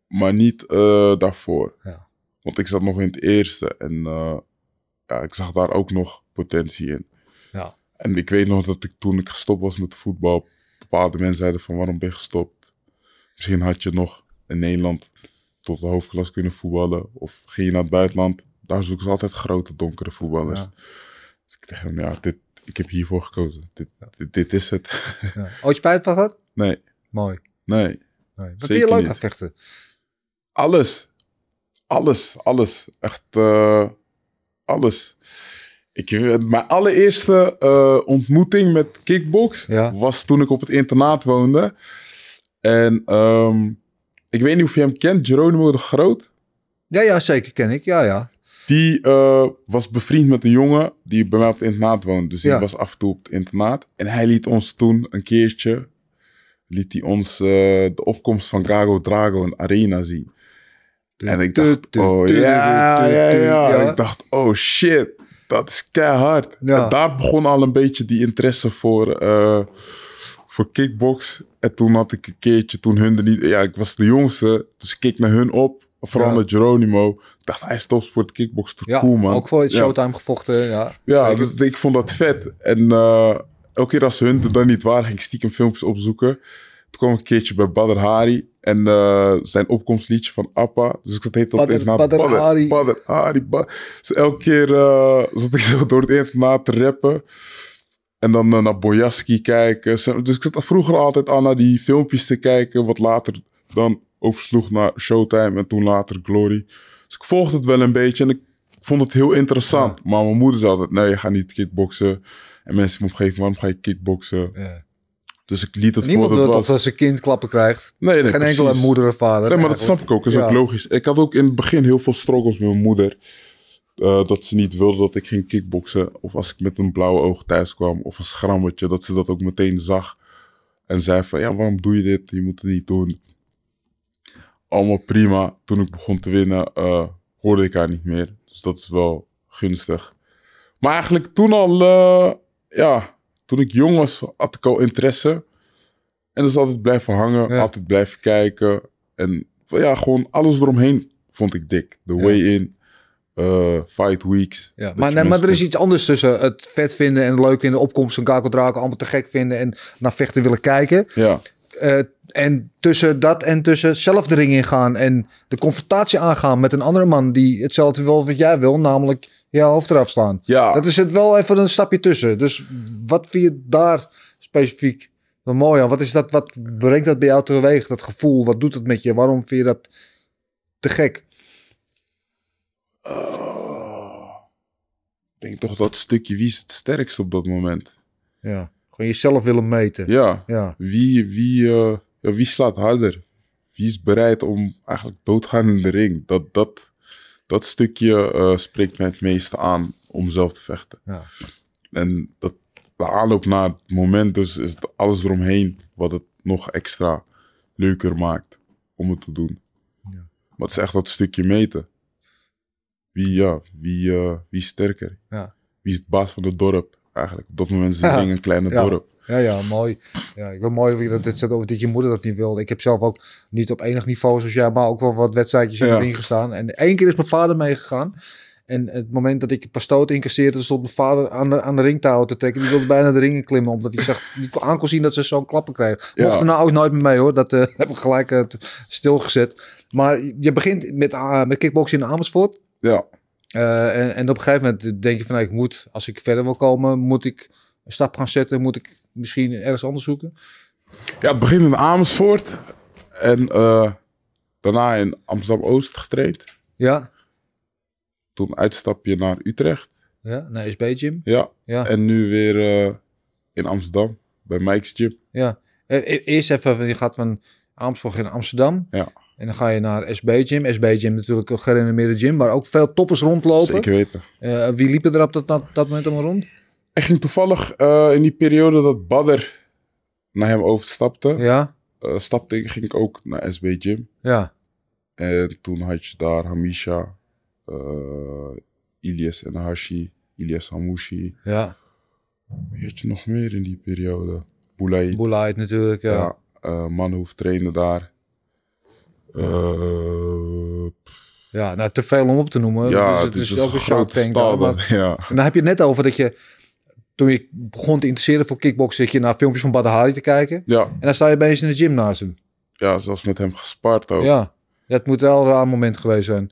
maar niet eh, daarvoor. Ja. Want ik zat nog in het eerste en eh, ja, ik zag daar ook nog potentie in. Ja. En ik weet nog dat ik toen ik gestopt was met voetbal, bepaalde mensen zeiden van waarom ben je gestopt? Misschien had je nog in Nederland tot de hoofdklas kunnen voetballen of ging je naar het buitenland. Daar zoeken ze altijd grote donkere voetballers. Ja. Dus ik dacht, ja, dit, ik heb hiervoor gekozen. Dit, dit, dit is het. Ja. Ooit spijt van gehad? nee, Mooi. nee. Nee. Wat vind je leuk aan vechten? Alles. Alles, alles. Echt eh, alles. Ik, mijn allereerste eh, ontmoeting met kickbox Ja. was toen ik op het internaat woonde. En ehm, ik weet niet of je hem kent, Geronimo de Groot. Ja, ja, zeker ken ik. Ja, ja. Die eh, was bevriend met een jongen die bij mij op het internaat woonde. Dus die Ja. was af en toe op het internaat. En hij liet ons toen een keertje, liet hij ons eh, de opkomst van Gago Drago in Arena zien. En ik dacht, oh ja, ja, ja. ja. Ik dacht, oh shit, dat is keihard. Ja. En daar begon al een beetje die interesse voor, eh, voor kickbox. En toen had ik een keertje, toen hun er niet... Ja, ik was de jongste, dus ik keek naar hun op. Vooral Ja. naar Geronimo. Ik dacht, hij is topsport kickbox te Ja, cool, man. ook voor het Ja. Showtime gevochten. Ja, Ja, dus ik vond dat vet. En eh, elke keer als hun er dan niet waren, ging ik stiekem filmpjes opzoeken. Toen kwam ik een keertje bij Badr Hari en eh, zijn opkomstliedje van Appa. Dus ik zat heet op het Badr- internaat. Badr Hari. Badr Hari. Ba- dus elke keer eh, zat ik zo door het internaat te rappen. En dan naar Boyaski kijken. Dus ik zat vroeger altijd al naar die filmpjes te kijken. Wat later dan oversloeg naar Showtime en toen later Glory. Dus ik volgde het wel een beetje en ik vond het heel interessant. Maar mijn moeder zei altijd, nee, je gaat niet kickboksen. En mensen me opgeven, waarom ga je kickboksen? Ja. Dus ik liet het Niemand voor wil wat dat het was. als een kind klappen krijgt. Nee, nee, Geen enkele moeder of vader. Nee, maar dat snap ik ook. Dat is Ja. ook logisch. Ik had ook in het begin heel veel struggles met mijn moeder. Eh, dat ze niet wilde dat ik ging kickboksen. Of als ik met een blauwe oog thuis kwam. Of een schrammetje. Dat ze dat ook meteen zag. En zei van, ja, waarom doe je dit? Je moet het niet doen. Allemaal prima. Toen ik begon te winnen, eh, hoorde ik haar niet meer. Dus dat is wel gunstig. Maar eigenlijk toen al, eh, ja, toen ik jong was, had ik al interesse. En dus altijd blijven hangen, Ja. altijd blijven kijken. En ja, gewoon alles eromheen vond ik dik. De Ja. way-in, eh, fight weeks. Ja, maar, nee, maar er is iets anders tussen het vet vinden en leuk vinden, de opkomst van Kako Draken allemaal te gek vinden en naar vechten willen kijken. Ja, Eh, en tussen dat en tussen zelf de ring ingaan en de confrontatie aangaan met een andere man die hetzelfde wil wat jij wil, namelijk je hoofd eraf slaan. ja. Dat is het wel even een stapje tussen. Dus wat vind je daar specifiek mooi aan? Wat is dat, wat brengt dat bij jou teweeg? Dat gevoel, wat doet het met je? Waarom vind je dat te gek? denk toch dat stukje wie is het sterkst op dat moment. Ja. Gewoon jezelf willen meten. Ja, Ja. wie, wie, eh, ja, wie slaat harder? Wie is bereid om eigenlijk dood te gaan in de ring? Dat, dat, dat stukje eh, spreekt mij het meeste aan om zelf te vechten. Ja. En dat, de aanloop naar het moment, dus is alles eromheen wat het nog extra leuker maakt om het te doen. Maar het is echt dat stukje meten. Wie, ja, wie, eh, wie is sterker? Ja. Wie is het baas van het dorp eigenlijk? Op dat moment is Ja. een kleine Ja. dorp. Ja, ja, mooi. Ja, ik vind mooi dat dit zegt over dat je moeder dat niet wilde. Ik heb zelf ook niet op enig niveau zoals jij, maar ook wel wat wedstrijdjes in Ja. de ring gestaan. En één keer is mijn vader meegegaan. En het moment dat ik een stoten incasseerde, stond mijn vader aan de, aan de ringtouw te trekken. Die wilde bijna de ringen klimmen, omdat hij zag, niet aan kon zien dat ze zo'n klappen kreeg. Ja. Mocht er nou ook nooit meer mee hoor, dat eh, heb ik gelijk t- stilgezet. Maar je begint met, ah, met kickboksen in Amersfoort. Ja. Eh, en, en op een gegeven moment denk je van, nou, ik moet, als ik verder wil komen, moet ik een stap gaan zetten. Moet ik misschien ergens anders zoeken. Ja, het begint in Amersfoort. En eh, daarna in Amsterdam-Oost getraind. Ja, Toen uitstapje naar Utrecht. ja naar SB Gym. Ja. Ja. En nu weer eh, in Amsterdam. Bij Mike's Gym. Ja. Eh, Eerst even, je gaat van Amersfoort naar Amsterdam. Ja. En dan ga je naar SB Gym. SB Gym natuurlijk een gerenommeerde gym, waar ook veel toppers rondlopen. Zeker weten. Eh, wie liepen er op dat, dat, dat moment allemaal rond? Ik ging toevallig eh, in die periode dat Badder naar hem overstapte. Ja, eh, stapte ging ik ook naar SB Gym. ja, En toen had je daar Hamisha, Ilias en Hashi, Ilias Hamouchi. ja. Wie had je nog meer in die periode? Boulaid. Boelait natuurlijk, ja. Ja, eh Manhoef trainde daar. Eh, Ja, nou, te veel om op te noemen. ja, dus het is, ook een grote stal. maar- Ja. En dan heb je het net over dat je, toen je begon te interesseren voor kickboksen, zit je naar filmpjes van Badr Hari te kijken. Ja, En dan sta je opeens in de gym naast hem. ja, zelfs met hem gespart ook. Ja, dat moet wel een raar moment geweest zijn.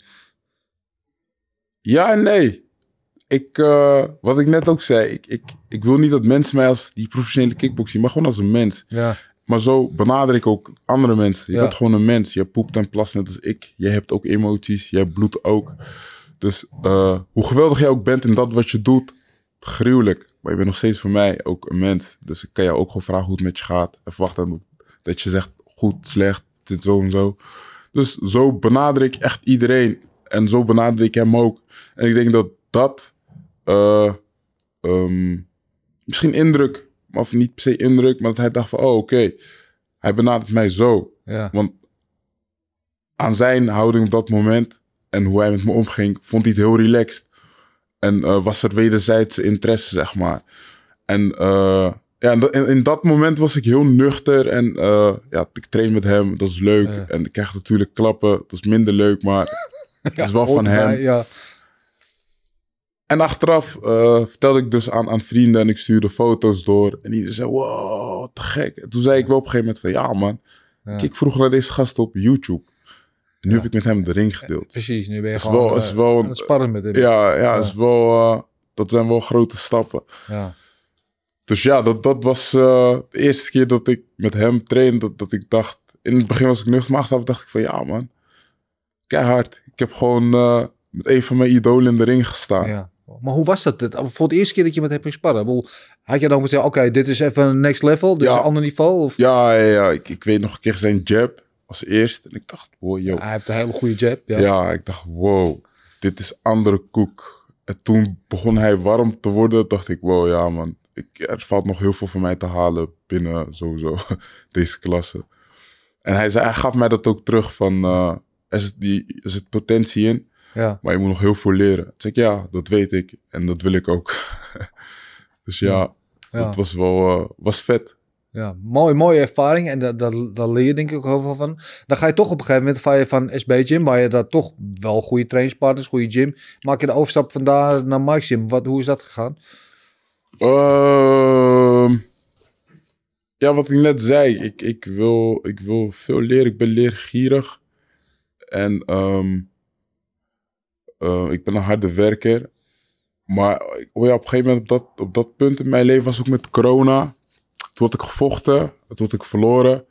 Ja en nee. Ik, eh, wat ik net ook zei, ik, ik, ik wil niet dat mensen mij als die professionele kickbox zien, maar gewoon als een mens. Ja, Maar zo benader ik ook andere mensen. Je Ja. bent gewoon een mens. Je poept en plast net als ik. Je hebt ook emoties. Jij bloedt ook. Dus eh, hoe geweldig jij ook bent in dat wat je doet, gruwelijk. Maar je bent nog steeds voor mij ook een mens. Dus ik kan jou ook gewoon vragen hoe het met je gaat. En verwachten dat je zegt goed, slecht, dit zo en zo. Dus zo benader ik echt iedereen. En zo benader ik hem ook. En ik denk dat dat eh, ehm, misschien indruk, of niet per se indruk, maar dat hij dacht van, oh oké, hij benadert mij zo. ja, Want aan zijn houding op dat moment en hoe hij met me omging, vond hij het heel relaxed. En eh, was er wederzijdse interesse, zeg maar. En eh, ja, in, dat- in, dat moment was ik heel nuchter en eh, ja, ik train met hem, dat is leuk. Ja. En ik krijg natuurlijk klappen, dat is minder leuk, maar het is wel van hem. Ja, En achteraf eh, vertelde ik dus aan, aan vrienden en ik stuurde foto's door. En iedereen zei, wow, te gek. En toen zei ik wel op een gegeven moment van, ja man, Ja. kijk vroeger naar deze gast op YouTube. En nu heb ik met hem de ring gedeeld. precies. Nu ben je Is gewoon wel- is eh, wel- het sparren met hem. Ja, ja, Is wel, eh, dat zijn wel grote stappen. Ja. Dus ja, dat, dat was de eerste keer dat ik met hem trainde. Dat, dat ik dacht, in het begin was ik nuchter, maar achteraf dacht ik van, ja man, keihard. Ik heb gewoon met een van mijn idolen in de ring gestaan. Maar hoe was dat? Het- Voor de eerste keer dat je met hem ging sparren. Had je dan moeten zeggen, oké, dit is even een next level. Dit Ja. is een ander niveau. Of, Ja, ja, ja. Ik, ik weet nog een keer zijn jab als eerst. En ik dacht, wow, yo. Hij heeft een hele goede jab. Ja. Ja. ik dacht, wow, dit is andere koek. En toen begon hij warm te worden. Dacht ik, wow, ja man. Ik, er valt nog heel veel voor mij te halen binnen sowieso deze klasse. En hij, zei, hij gaf mij dat ook terug van, eh, er, zit die, er zit potentie in. Ja. Maar je moet nog heel veel leren. Toen zei ik, ja, dat weet ik. En dat wil ik ook. dus ja, Ja. dat was wel uh, was vet. Ja, mooi, mooie ervaring. En daar daar- daar leer je denk ik ook heel veel van. Dan ga je toch op een gegeven moment van, je van SB Gym, waar je daar toch wel goede trainingspartners, goede gym. Maak je de overstap van daar naar Mike Gym. Wat, hoe is dat gegaan? Ehm, ja, wat ik net zei. Ik, ik, wil, ik wil veel leren. Ik ben leergierig. En ehm, eh, ik ben een harde werker. Maar oh ja, op een gegeven moment, op dat, op dat punt in mijn leven was ook met corona. Toen had ik gevochten. Toen had ik verloren.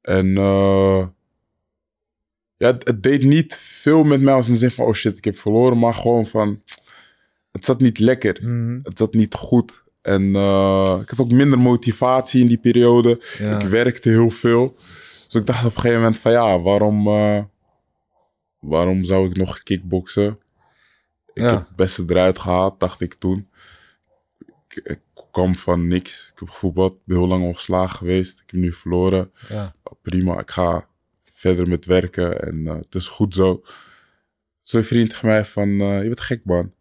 En eh, ja, het, het deed niet veel met mij als in de zin van... Oh shit, ik heb verloren. Maar gewoon van... het zat niet lekker. Mhm. Het zat niet goed. En eh, ik had ook minder motivatie in die periode. Ja. Ik werkte heel veel. Dus ik dacht op een gegeven moment van ja, waarom, waarom zou ik nog kickboksen? Ik Ja. heb het beste eruit gehaald, dacht ik toen. Ik, ik kwam van niks. Ik heb gevoetbald, ben heel lang ongeslagen geweest. Ik heb nu verloren. Ja. Prima, ik ga verder met werken en eh, het is goed zo. Zo'n vriend tegen mij van, eh, je bent gek man.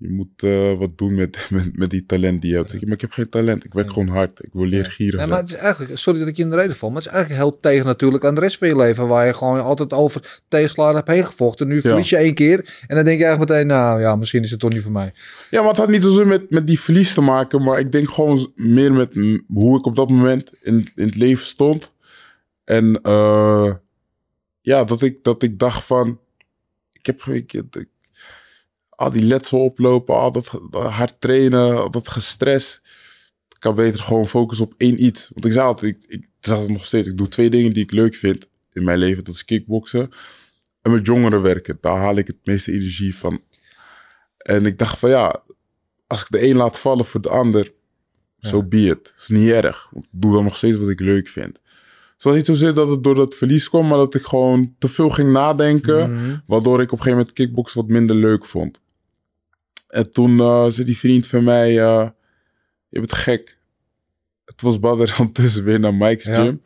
Je moet eh, wat doen met, met, met die talent die je hebt. Maar ik heb geen talent. Ik werk gewoon hard. Ik wil leergierig zijn. maar het is eigenlijk, sorry dat ik je in de reden val, maar het is eigenlijk heel tegen natuurlijk aan de rest van je leven, waar je gewoon altijd over tegenslagen hebt heen gevochten. Nu verlies je één keer en dan denk je eigenlijk meteen, nou ja, misschien is het toch niet voor mij. Ja, maar het had niet zozeer met, met die verlies te maken. Maar ik denk gewoon meer met hoe ik op dat moment in, in het leven stond. En eh, ja, dat ik, dat ik dacht van... Ik heb ik, ik- al die letsel oplopen, al dat, dat hard trainen, al dat gestres. Ik kan beter gewoon focussen op één iets. Want ik zei altijd, ik, ik zeg het nog steeds, ik doe twee dingen die ik leuk vind in mijn leven. Dat is kickboksen en met jongeren werken. Daar haal ik het meeste energie van. En ik dacht van ja, als ik de een laat vallen voor de ander, zo be it. Het is niet erg. Want ik doe dan nog steeds wat ik leuk vind. Het was niet zozeer dat het door dat verlies kwam, maar dat ik gewoon te veel ging nadenken. Waardoor ik op een gegeven moment kickbox wat minder leuk vond. En toen eh zei die vriend van mij, eh, je bent gek. Het was Badr ondertussen weer naar Mike's Ja. gym.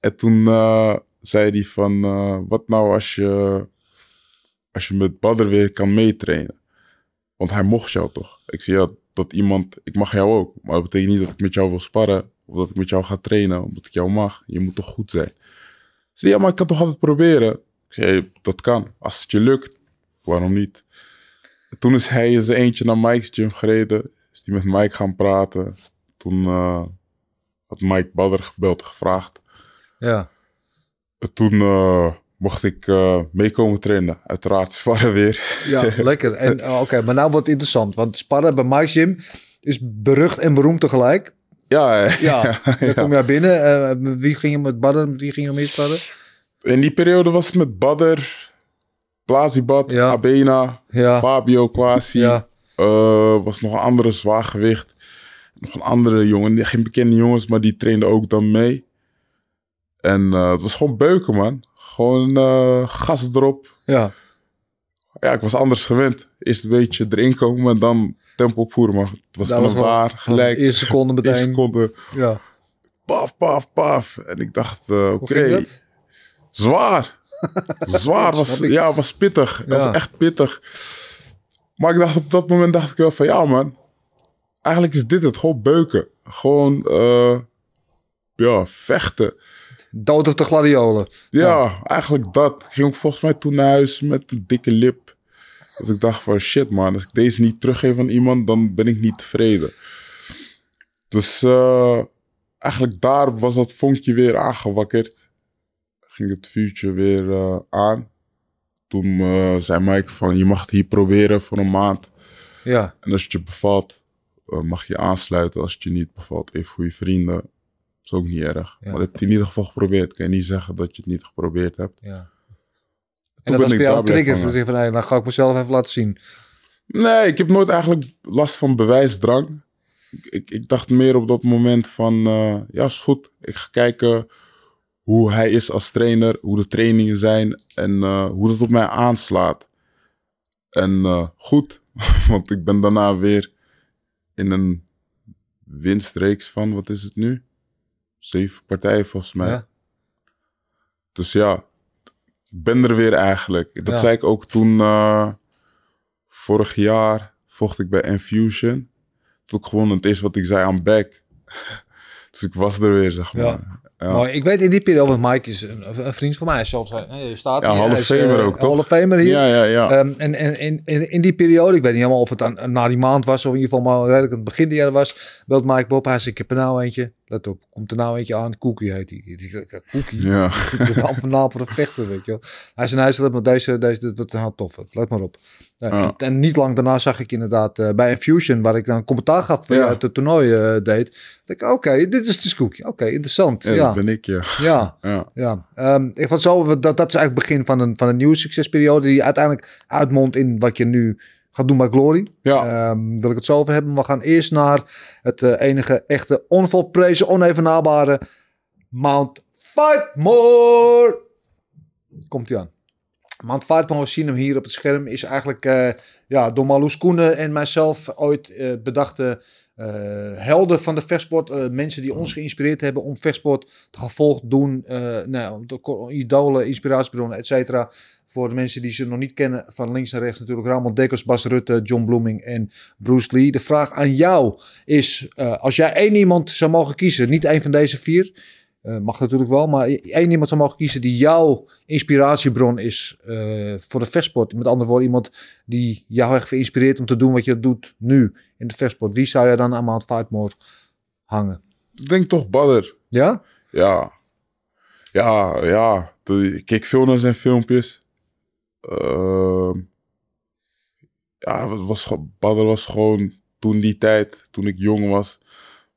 En toen eh, zei hij van, wat nou als je, als je met Badr weer kan meetrainen? Want hij mocht jou toch? Ik zie ja, dat iemand, ik mag jou ook. Maar dat betekent niet dat ik met jou wil sparren. Of dat ik met jou ga trainen, omdat ik jou mag. Je moet toch goed zijn? Ik zei, ja, maar ik kan toch altijd proberen? Ik zei, dat kan. Als het je lukt, waarom niet? En toen is hij in zijn eentje naar Mike's gym gereden. Is hij met Mike gaan praten. Toen eh, had Mike Badder gebeld en gevraagd. Ja, En toen eh, mocht ik eh, meekomen trainen. Uiteraard sparren weer. ja lekker. En oké, maar nou wordt het interessant, want sparren bij Mike Gym is berucht en beroemd tegelijk. Ja, eh, Ja, dan kom je binnen. eh, met wie ging je met Badden, met wie ging je mee sparren? In die periode was het met Badder, Plazibad, Ja. Abena, Ja. Fabio Quasi. Ja. Eh, was nog een andere zwaargewicht. Nog een andere jongen, geen bekende jongens, maar die trainde ook dan mee. En eh, het was gewoon beuken, man. Gewoon eh, gas erop. Ja, Ja, ik was anders gewend. Eerst een beetje erin komen en dan tempo opvoeren. Maar het was Dat was wel- daar gelijk. Eerste seconde meteen. Eerste seconde, ja. paf, paf, paf. En ik dacht, oké? Zwaar. zwaar was, ja, was pittig. Ja. was echt pittig. Maar ik dacht op dat moment dacht ik wel van ja man, eigenlijk is dit het, gewoon beuken. Gewoon, eh, ja, vechten. Dood of de gladiolen. Ja, eigenlijk dat. Ik ging ook volgens mij toen naar huis met een dikke lip. Dat ik dacht van shit man, als ik deze niet teruggeef aan iemand, dan ben ik niet tevreden. Dus eh, eigenlijk daar was dat vonkje weer aangewakkerd. Ging het vuurtje weer eh, aan. Toen eh, zei Mike van je mag het hier proberen voor een maand. Ja, En als het je bevalt, eh, mag je aansluiten. Als het je niet bevalt, even goede vrienden. is ook niet erg. Ja. Maar dat heb je in ieder geval geprobeerd. Kan je niet zeggen dat je het niet geprobeerd hebt. ja. En Toen dat was voor jou een trigger. blijven Dus van, dan ga ik mezelf even laten zien. Nee, ik heb nooit eigenlijk last van bewijsdrang. Ik, ik, ik dacht meer op dat moment van, eh, ja, is goed. Ik ga kijken hoe hij is als trainer, hoe de trainingen zijn en eh, hoe dat op mij aanslaat. En eh, goed, want ik ben daarna weer in een winstreeks van, wat is het nu? Zeven partijen volgens mij. Ja. Dus ja, ik ben er weer eigenlijk. Dat Ja. zei ik ook toen, eh, vorig jaar vocht ik bij Infusion. Toen ik gewoon het eerste wat ik zei aan back. dus ik was er weer, zeg maar. Ja. Ja. Maar ik weet in die periode, want Mike is een, een vriend van mij zelfs. Hij staat Ja, is, Famer eh, ook, toch? Famer hier. Ja, ja, ja. Ehm, en en in, in, in die periode, ik weet niet helemaal of het aan, na die maand was, of in ieder geval maar redelijk aan het begin die jaar was, belt Mike Bob. Hij zegt, ik heb er nou eentje. Let op, komt er nou eentje aan. Cookie heet hij. Cookie? ja. Van voor een vechter, weet je wel. Hij zei, hij zei, maar deze, deze, dit wordt heel tof. Let maar op. Ja, Ja. en, niet lang daarna zag ik inderdaad eh, bij Infusion, waar ik dan commentaar gaf Ja. uit het toernooi eh, deed. Dat ik, oké, dit is dus Cookie. Oké, interessant. ja, Ja, ben ik, ja. ja. ja. Ja, ehm, ik vond zo, dat, dat is eigenlijk het begin van een, van een nieuwe succesperiode die uiteindelijk uitmondt in wat je nu gaat doen bij Glory. Ja. Ehm, wil ik het zo over hebben. We gaan eerst naar het eh, enige echte onvolprezen, onevenabare Mount Fightmore. Komt hij aan. Mount Fightmore, we zien hem hier op het scherm, is eigenlijk eh, ja, door Marloes Koenen en mijzelf ooit eh, bedachte eh, helden van de vechtsport. eh, mensen die ons geïnspireerd hebben om vechtsport te gevolgd doen. eh nou, de- idolen, inspiratiebronnen, et cetera. Voor de mensen die ze nog niet kennen, van links naar rechts natuurlijk. Ramon Dekkers, Bas Rutte, John Bloeming en Bruce Lee. De vraag aan jou is, als jij één iemand zou mogen kiezen, niet één van deze vier... eh, mag natuurlijk wel, maar één iemand zou mogen kiezen die jouw inspiratiebron is eh, voor de vechtsport. Met andere woorden, iemand die jou echt geïnspireerd om te doen wat je doet nu in de vechtsport. Wie zou je dan aan Mount Fightmore hangen? Ik denk toch Badder. Ja? Ja. Ja, ja. Ik keek veel naar zijn filmpjes. Ehm, ja, was, ge- Badr was gewoon toen die tijd, toen ik jong was,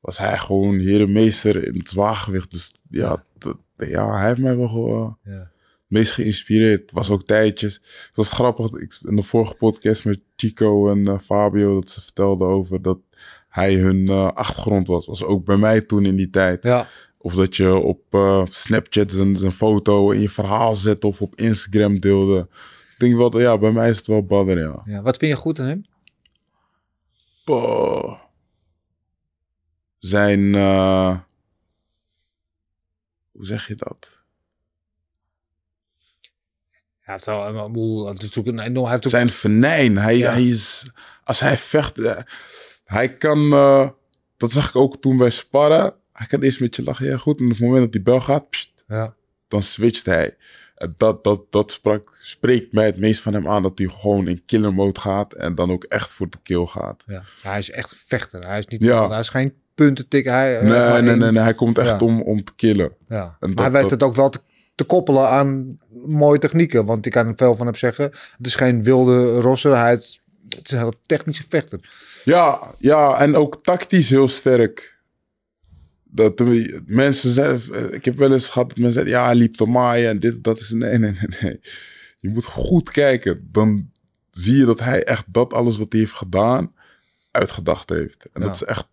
was hij gewoon herenmeester in het zwaargewicht. Dus ja, dat- ja hij heeft mij wel gewoon Ja. het meest geïnspireerd. Het was ook tijdjes. Het was grappig, ik, in de vorige podcast met Chico en eh, Fabio, dat ze vertelden over dat hij hun eh, achtergrond was. Was ook bij mij toen in die tijd. Ja. Of dat je op eh, Snapchat zijn, foto in je verhaal zette of op Instagram deelde. Ik denk wel, ja, bij mij is het wel Badr, ja. ja. Wat vind je goed aan hem? Boah. Zijn, eh, hoe zeg je dat? Hij heeft natuurlijk een enorm, hij Zijn venijn. Hij, Ja. hij is, als hij vecht, eh, hij kan, eh, dat zag ik ook toen bij sparren. Hij kan eerst met je lachen, ja goed. En op het moment dat die bel gaat, ja. dan switcht hij. En dat, dat, dat sprak, spreekt mij het meest van hem aan dat hij gewoon in killer mode gaat en dan ook echt voor de kill gaat. Ja. Hij is echt vechter. Hij is niet Ja. hij is geen puntentick. Hij, eh, Nee, nee, nee, nee, hij komt echt Ja. om, om te killen. Ja. En maar dat- hij weet dat- het ook wel te, te koppelen aan mooie technieken. Want ik kan er veel van hem zeggen. Het is geen wilde rosser. Hij is, het is een hele technische vechter. Ja, ja, en ook tactisch heel sterk. Dat mensen zeggen, ik heb wel eens gehad dat mensen zeggen, ja, hij liep te maaien en dit, dat is, nee, nee, nee, nee. Je moet goed kijken. Dan zie je dat hij echt dat alles wat hij heeft gedaan, uitgedacht heeft. En Ja. dat is echt,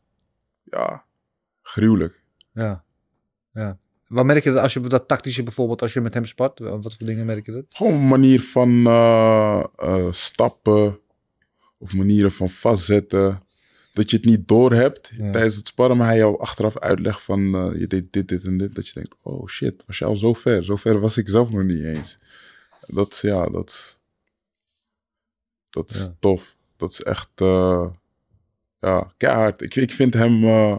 ja, gruwelijk. Ja. ja. Wat merk je dat als je dat tactische bijvoorbeeld, als je met hem spart? Wat voor dingen merk je dat? Gewoon een manier van eh, eh, stappen of manieren van vastzetten. Dat je het niet doorhebt Ja. tijdens het sparren, maar hij jou achteraf uitlegt van eh, je deed dit, dit en dit. Dat je denkt, oh shit, was je al zo ver? Zo ver was ik zelf nog niet eens. Dat is, ja, dat is, dat is Ja. tof. Dat is echt, ja, keihard. Ik, ik vind hem, eh,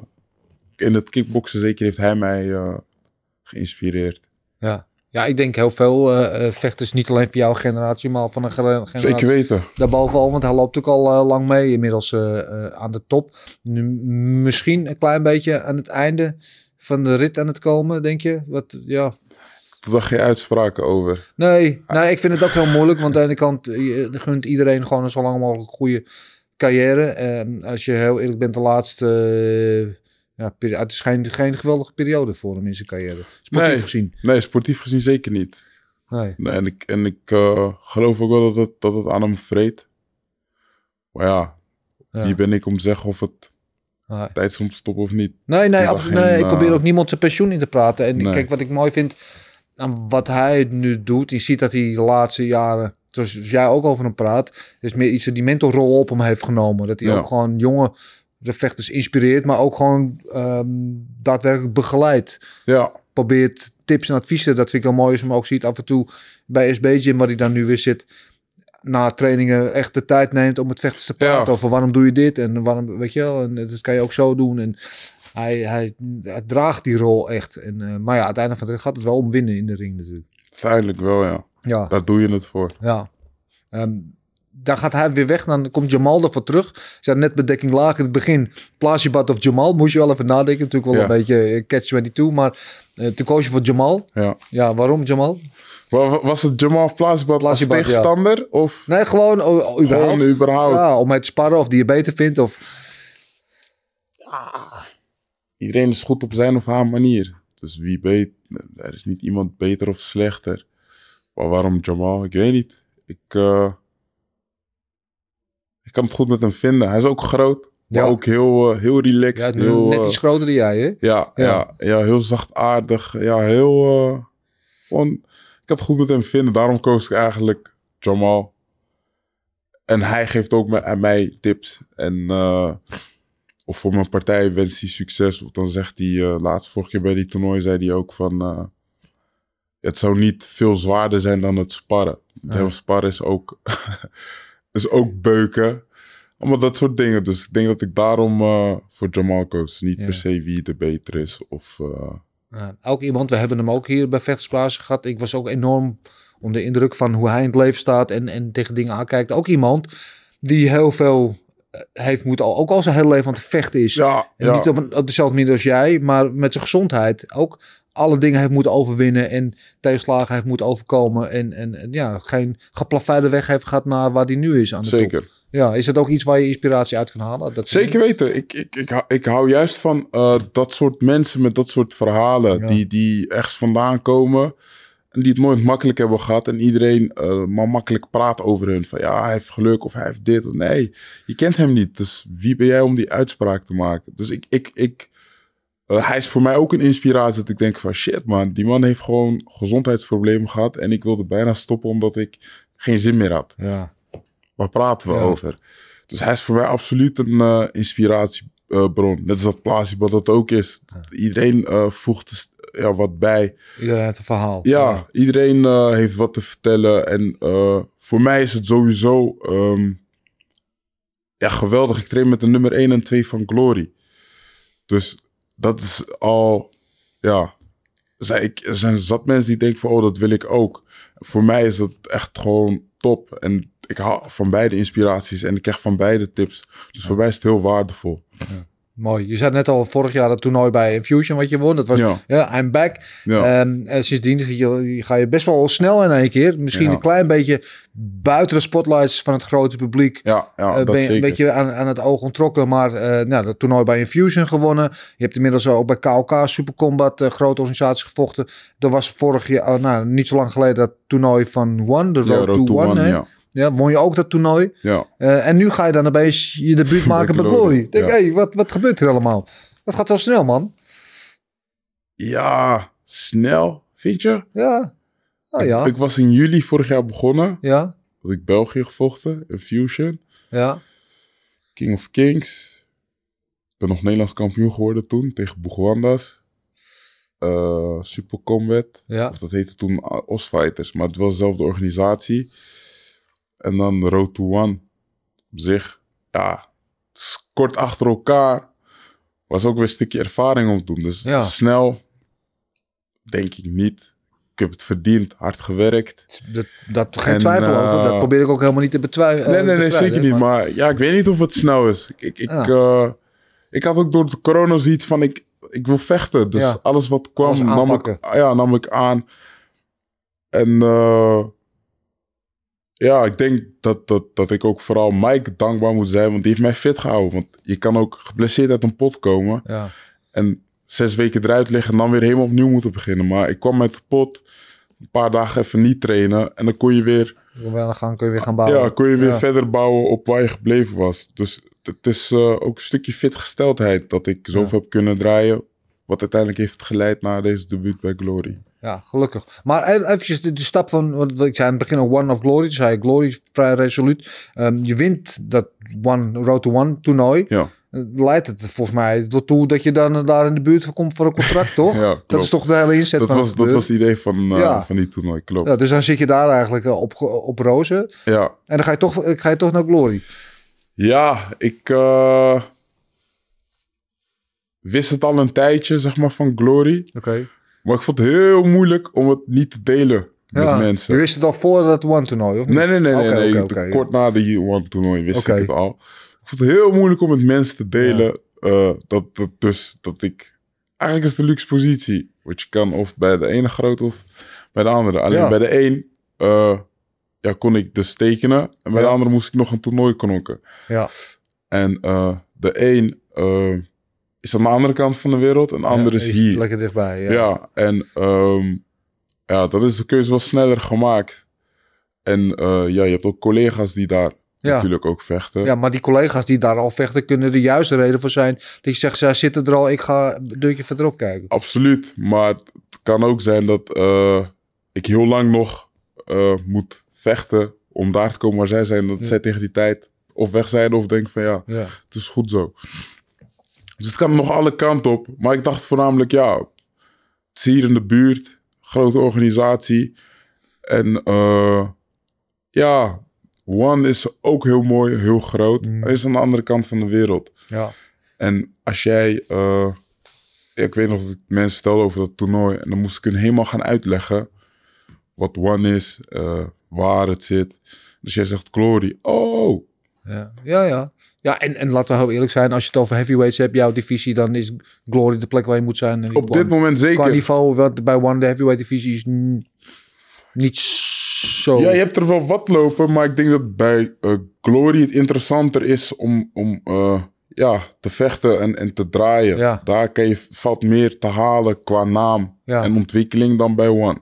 in het kickboksen zeker heeft hij mij eh, geïnspireerd. Ja. Ja, ik denk heel veel eh, vechters, niet alleen van jouw generatie, maar van een generatie Zeker weten. daarbovenal. Want hij loopt ook al lang mee, inmiddels aan de top. Nu, misschien een klein beetje aan het einde van de rit aan het komen, denk je? Wat, ja, Toen dacht je uitspraken over. Nee, nee, ik vind het ook heel moeilijk. Want aan de ene kant je gunt iedereen gewoon zo lang mogelijk goede carrière. En als je heel eerlijk bent, de laatste... eh, ja, het is geen, geen geweldige periode voor hem in zijn carrière. Sportief Nee. gezien. Nee, sportief gezien zeker niet. Nee. Nee, en ik, en ik eh, geloof ook wel dat het, dat het aan hem vreet. Maar ja, Ja. wie ben ik om te zeggen of het Nee. tijd is om te stoppen of niet? Nee, nee, absoluut, geen, nee ik probeer eh, ook niemand zijn pensioen in te praten. En Nee. kijk, wat ik mooi vind aan wat hij nu doet. Je ziet dat hij de laatste jaren, zoals jij ook over hem praat, is meer iets die mentorrol op hem heeft genomen. Dat hij Ja. ook gewoon jonge vechters inspireert, maar ook gewoon ehm, daadwerkelijk begeleidt. Ja, Probeert tips en adviezen. Dat vind ik wel mooi als je hem ook ziet af en toe bij SB Gym, waar hij dan nu weer zit. Na trainingen echt de tijd neemt om met vechters te praten Ja. over waarom doe je dit en waarom, weet je wel, en dat kan je ook zo doen. En hij, hij, hij draagt die rol echt. En, eh, maar ja, uiteindelijk gaat het wel om winnen in de ring natuurlijk. Feitelijk wel, ja. Ja, Daar doe je het voor. ja. Ehm, dan gaat hij weer weg. Dan komt Jamal ervoor terug. Ze net bedekking laag in het begin. Plasibat of Jamal. Moest je wel even nadenken. Natuurlijk wel Ja. een beetje eh, catch-22. Maar eh toen koos je voor Jamal. Ja. Ja, waarom Jamal? Was het Jamal Plasibat als Plasibat, ja. tegenstander? Of Nee, gewoon oh, überhaupt. gewoon überhaupt? Ja, om mee te sparren of die je beter vindt. Of... Iedereen is goed op zijn of haar manier. Dus wie weet, er is niet iemand beter of slechter. Maar waarom Jamal? Ik weet niet. Ik, eh, ik kan het goed met hem vinden. Hij is ook groot, maar Ja. ook heel, eh, heel relaxed. Ja, heel, net eh, iets groter dan jij, hè? ja, Ja. ja. Ja, heel zachtaardig. Ja, heel... gewoon, ik kan het goed met hem vinden. Daarom koos ik eigenlijk Jamal. En hij geeft ook me- aan mij tips. En of voor mijn partij wens hij succes. Of dan zegt hij, eh laatst vorige keer bij die toernooi, zei hij ook van... eh, het zou niet veel zwaarder zijn dan het sparren. Het sparren is ook, is ook beuken. Allemaal dat soort dingen. Dus ik denk dat ik daarom eh, voor Jamal koos. Niet Ja. per se wie de beter is. Of, Ja, ook iemand, we hebben hem ook hier bij Vechtersplaatsen gehad. Ik was ook enorm onder de indruk van hoe hij in het leven staat en, en tegen dingen aankijkt. Ook iemand die heel veel heeft moeten, al- ook al zijn hele leven aan het vechten is. ja, En ja. niet op, een, op dezelfde manier als jij, maar met zijn gezondheid ook alle dingen heeft moeten overwinnen en tegenslagen heeft moeten overkomen. En, en, en ja, geen geplaveide weg heeft gehad naar waar hij nu is aan de top. Zeker. Ja, is dat ook iets waar je inspiratie uit kan halen? Dat Zeker weten. Ik, ik, ik, hou- ik hou juist van eh, dat soort mensen met dat soort verhalen. Ja. Die, die ergens vandaan komen. En die het nooit makkelijk hebben gehad. En iedereen eh, maar makkelijk praat over hun. Van ja, hij heeft geluk of hij heeft dit. Of, nee, je kent hem niet. Dus wie ben jij om die uitspraak te maken? Dus ik... ik, ik eh, hij is voor mij ook een inspiratie dat ik denk van shit man, die man heeft gewoon gezondheidsproblemen gehad en ik wilde bijna stoppen omdat ik geen zin meer had. Ja, Waar praten we Ja. over? Dus hij is voor mij absoluut een eh, inspiratiebron. Net als dat Plasiba dat ook is. Iedereen voegt ja, wat bij. iedereen heeft een verhaal. Ja, iedereen eh, heeft wat te vertellen. En eh, voor mij is het sowieso ehm, ja, geweldig. Ik train met de nummer 1 en 2 van Glory. Dus dat is al, ja. Zijn, ik, er zijn zat mensen die denken van, oh, dat wil ik ook. Voor mij is dat echt gewoon top. En ik haal van beide inspiraties en ik krijg van beide tips. Dus voor mij is het heel waardevol. Mooi. Je zei net al vorig jaar dat toernooi bij Infusion wat je won. Dat was ja, Ja. I'm back. Ja. Ehm, en sindsdien ga je, ga je best wel snel in één keer. Misschien Ja. een klein beetje buiten de spotlights van het grote publiek. ja, ja Eh, dat je een beetje aan, aan het oog ontrokken. Maar eh nou, dat toernooi bij Infusion gewonnen. Je hebt inmiddels ook bij KOK Super Combat, eh, grote organisatie, gevochten. Er was vorig jaar, nou, niet zo lang geleden, dat toernooi van One, de Road, to One. Ja. Won je ook dat toernooi. Ja. Eh, en nu ga je dan opeens je debuut maken bij Glory, Denk, ja. hey, wat, wat gebeurt hier allemaal? Dat gaat wel snel, man. ja, snel, vind je? Ja. Oh ja. Ik was in juli vorig jaar begonnen. Ja. Had ik België gevochten, in Fusion. Ja. King of Kings. Ik ben nog Nederlands kampioen geworden toen, tegen Boegwandas. Eh Super Combat. Ja. Of dat heette toen Os Fighters, maar het was dezelfde organisatie. En dan Road to One. Op zich, ja, kort achter elkaar. Was ook weer een stukje ervaring om te doen. Dus Ja. snel, denk ik niet. Ik heb het verdiend, hard gewerkt. Dat, dat geen En, twijfel over. eh, Dat probeer ik ook helemaal niet te betwijfelen. Nee, nee, nee, zeker niet. Maar ja, ik weet niet of het snel is. Ik, ik, eh, ik had ook door de corona zoiets van, ik, ik wil vechten. Dus Ja. alles wat kwam, Alles nam ik, ja, nam ik aan. En eh, ja, ik denk dat, dat, dat ik ook vooral Mike dankbaar moet zijn, want die heeft mij fit gehouden. Want je kan ook geblesseerd uit een pot komen Ja. en zes weken eruit liggen en dan weer helemaal opnieuw moeten beginnen. Maar ik kwam uit de pot, een paar dagen even niet trainen en dan kon je weer Dan gaan, kun je weer gaan bouwen. ja, kon je weer Ja. verder bouwen op waar je gebleven was. Dus het is eh, ook een stukje fitgesteldheid dat ik zoveel heb kunnen draaien. Wat uiteindelijk heeft geleid naar deze debuut bij Glory. Ja, gelukkig. Maar eventjes de, de stap van, wat ik zei aan het begin One of Glory. Toen zei Glory vrij resoluut. Ehm, je wint dat One Road to One toernooi. Ja, Eh, Leidt het volgens mij toe dat je dan daar in de buurt komt voor een contract, toch? Ja, dat klopt. is toch de hele inzet dat van was, dat was het idee van, eh, Ja. van die toernooi, klopt. Ja, dus dan zit je daar eigenlijk eh, op, op rozen. Ja, En dan ga je toch, ga je toch naar Glory. ja ik wist het al een tijdje, zeg maar, van Glory. Oké. Maar ik vond het heel moeilijk om het niet te delen met mensen. Je wist het al voor dat One toernooi, of niet? Nee, nee, nee, nee. Nee. Kort na de One toernooi wist ik het al. Ik vond het heel moeilijk om met mensen te delen. eh, dat, dat, dus dat ik... Eigenlijk is het een luxe positie. Want je kan of bij de ene groot of bij de andere. Alleen Ja. bij de een eh, ja, kon ik dus tekenen. En bij de andere moest ik nog een toernooi knokken. Ja. En eh, de een is aan de andere kant van de wereld. En de andere Ja, is hier. Lekker dichtbij. Ja. Ja, en ehm, ja, dat is de keuze wel sneller gemaakt. En eh, ja, je hebt ook collega's die daar Ja. natuurlijk ook vechten. Ja, maar die collega's die daar al vechten, kunnen de juiste reden voor zijn. Dat je zegt, zij zitten er al, ik ga een deurtje verderop kijken. Absoluut. Maar het kan ook zijn dat eh, ik heel lang nog eh, moet vechten om daar te komen waar zij zijn. Dat zij tegen die tijd of weg zijn of denken van Ja. het is goed zo. Dus het kan nog alle kanten op. Maar ik dacht voornamelijk, ja, het is hier in de buurt, grote organisatie. En eh, ja, One is ook heel mooi, heel groot. Hij is aan de andere kant van de wereld. Ja. En als jij, eh, ik weet nog dat ik mensen vertelde over dat toernooi. En dan moest ik hun helemaal gaan uitleggen wat One is, eh, waar het zit. Dus jij zegt Glory. Oh, Ja, ja. ja. ja en, en laten we heel eerlijk zijn, als je het over heavyweights hebt, jouw divisie, dan is Glory de plek waar je moet zijn. En op dit One- moment Qua zeker. niveau, wat bij One de heavyweight divisie is niet zo... Ja, je hebt er wel wat lopen, maar ik denk dat bij eh, Glory het interessanter is om, om eh, ja, te vechten en, en te draaien. Ja. Daar kan je, valt meer te halen qua naam Ja. en ontwikkeling dan bij One.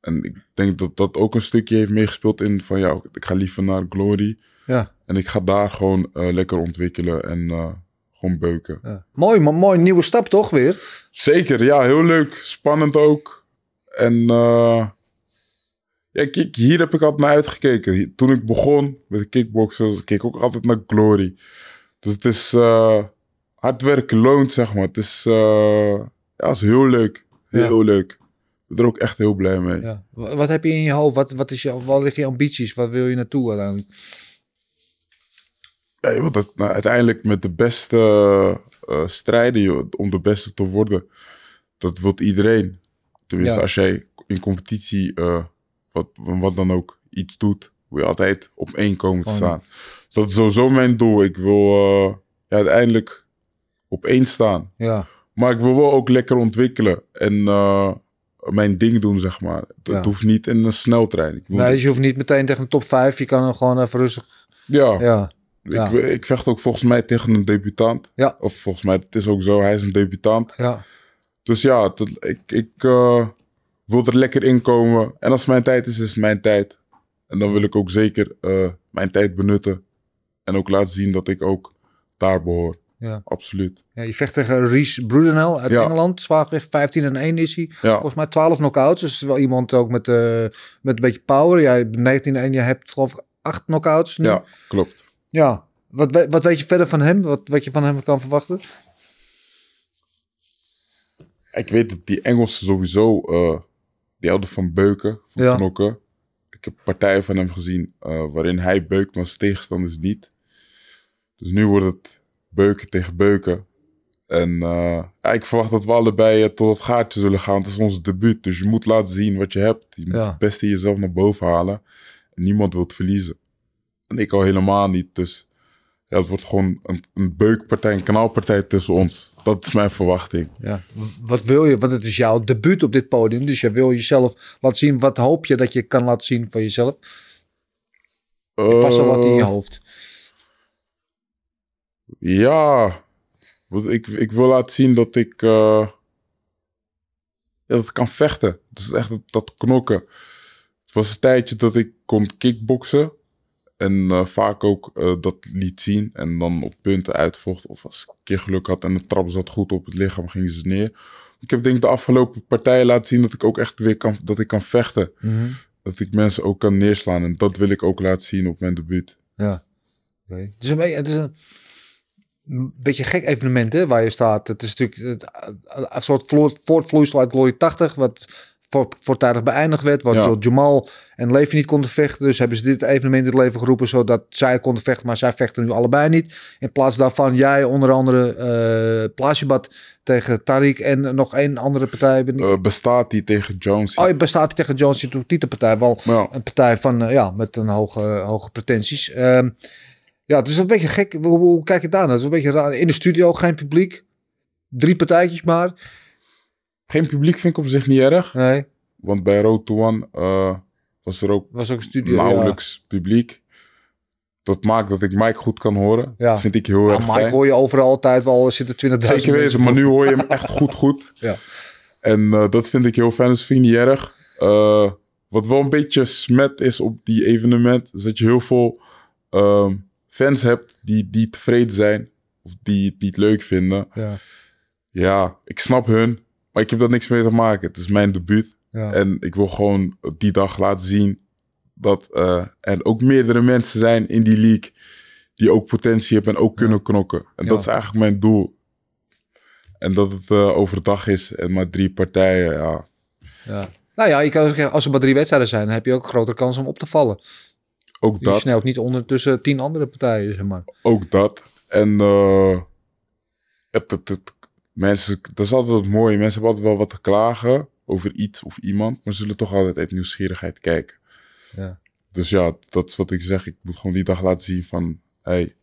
En ik denk dat dat ook een stukje heeft meegespeeld in van ja, ik ga liever naar Glory. Ja, En ik ga daar gewoon eh, lekker ontwikkelen en eh, gewoon beuken. ja. Mooi, maar mooi nieuwe stap toch weer? Zeker, ja, heel leuk. Spannend ook. En eh, ja, kijk, hier heb ik altijd naar uitgekeken. Toen ik begon met kickboksen, keek ik ook altijd naar Glory. Dus het is hard werken loont, zeg maar. Het is, ja, is heel leuk. Heel leuk. Ik ben er ook echt heel blij mee. Ja. Wa- Wat heb je in je hoofd? Wat, wat, is je, wat liggen je ambities? Wat wil je naartoe? Ja, wilt dat, nou, uiteindelijk met de beste eh, strijden joh, om de beste te worden. Dat wil iedereen. Tenminste, Ja. als jij in competitie, eh, wat, wat dan ook, iets doet, wil je altijd op één komen te staan. Dus dat is sowieso mijn doel. Ik wil eh, ja, uiteindelijk op één staan. Ja, Maar ik wil wel ook lekker ontwikkelen en mijn ding doen, zeg maar. Ja. het hoeft niet in een sneltrein. Ik nee, dus je hoeft niet meteen tegen de top 5. Je kan er gewoon even rustig... ja, Ja, Ja. Ik, ik vecht ook volgens mij tegen een debutant. Ja. Of volgens mij, het is ook zo, hij is een debutant. ja. Dus ja, dat- ik, ik eh, wil er lekker in komen. En als mijn tijd is, is het mijn tijd. En dan wil ik ook zeker eh, mijn tijd benutten. En ook laten zien dat ik ook daar behoor. Ja. Absoluut. Ja, je vecht tegen Reese Brudenel uit Ja. Engeland. Zwaargewicht 15 en 1 is hij. Ja, Volgens mij 12 knockouts. Dus wel iemand ook met, eh, met een beetje power. Jij hebt 19 en 1, je hebt geloof ik 8 knockouts nu. ja klopt. Ja. Wat, wat weet je verder van hem? Wat, wat je van hem kan verwachten? Ik weet dat die Engelsen sowieso, die houden van beuken, van Ja. knokken. Ik heb partijen van hem gezien eh, waarin hij beukt, maar zijn tegenstanders niet. Dus nu wordt het beuken tegen beuken. En eh, ik verwacht dat we allebei tot het gaatje zullen gaan. Het is ons debuut, dus je moet laten zien wat je hebt. Je moet Ja. het beste in jezelf naar boven halen. En niemand wil het verliezen. En ik al helemaal niet, dus ja, het wordt gewoon een, een beukpartij, een kanaalpartij tussen ons. Dat is mijn verwachting. Ja. Wat wil je? Want het is jouw debuut op dit podium. Dus je wil jezelf laten zien. Wat hoop je dat je kan laten zien van jezelf? Ik was al wat in je Eh, hoofd. Ja, ik, ik wil laten zien dat ik, eh, ja, dat ik kan vechten. Dus echt dat, dat knokken. Het was een tijdje dat ik kon kickboksen. En eh, vaak ook eh, dat liet zien. En dan op punten uitvocht. Of als ik een keer geluk had en de trap zat goed op het lichaam, gingen ze neer. Ik heb denk ik de afgelopen partijen laten zien dat ik ook echt weer kan, dat ik kan vechten. Mhm. Dat ik mensen ook kan neerslaan. En dat wil ik ook laten zien op mijn debuut. Ja. Oké. Het is een, beetje- het is een, een beetje gek evenement hè, waar je staat. Het is natuurlijk een soort vlo- voortvloeisel uit Glory 80, wat voortijdig beëindigd werd, wat Ja. door Jamal en Levi niet konden vechten. Dus hebben ze dit evenement in het leven geroepen, zodat zij konden vechten, maar zij vechten nu allebei niet. In plaats daarvan jij onder andere Plasibat tegen Tariq en nog één andere partij. Ben ik- Eh, bestaat die tegen Jones? Oh, je bestaat tegen Jones die titelpartij wel Ja. een partij van eh, ja met een hoge, hoge pretenties. Ehm, ja, het is een beetje gek. Hoe, hoe kijk je daar naar? Het is een beetje raar. In de studio geen publiek, drie partijtjes maar. Geen publiek vind ik op zich niet erg. Nee, Want bij Road to One eh, was er ook was ook een studio. nauwelijks publiek. Dat maakt dat ik Mike goed kan horen. Ja. Dat vind ik heel Ja. erg Mike fijn. hoor je overal altijd wel. Er zitten 20.000 Zeker weten, maar nu hoor je hem echt goed goed. Ja. En eh, dat vind ik heel fijn, dus vind ik niet erg. Eh, wat wel een beetje smet is op die evenement, is dat je heel veel ehm, fans hebt die, die tevreden zijn of die het niet leuk vinden. Ja. Ja, ik snap hun, maar ik heb daar niks mee te maken. Het is mijn debuut. Ja. En ik wil gewoon die dag laten zien dat er ook meerdere mensen zijn in die league die ook potentie hebben en ook kunnen knokken. En dat is eigenlijk mijn doel. En dat het eh, overdag is en maar drie partijen, ja. Ja. Nou ja, je kan zeggen, als er maar drie wedstrijden zijn, dan heb je ook een grotere kans om op te vallen. Ook Je dat. snelt niet onder tussen tien andere partijen, zeg maar. Ook dat. En eh, het, het, het- mensen, dat is altijd het mooie. Mensen hebben altijd wel wat te klagen over iets of iemand, maar zullen toch altijd uit nieuwsgierigheid kijken. Ja. Dus ja, dat is wat ik zeg. Ik moet gewoon die dag laten zien van, hey,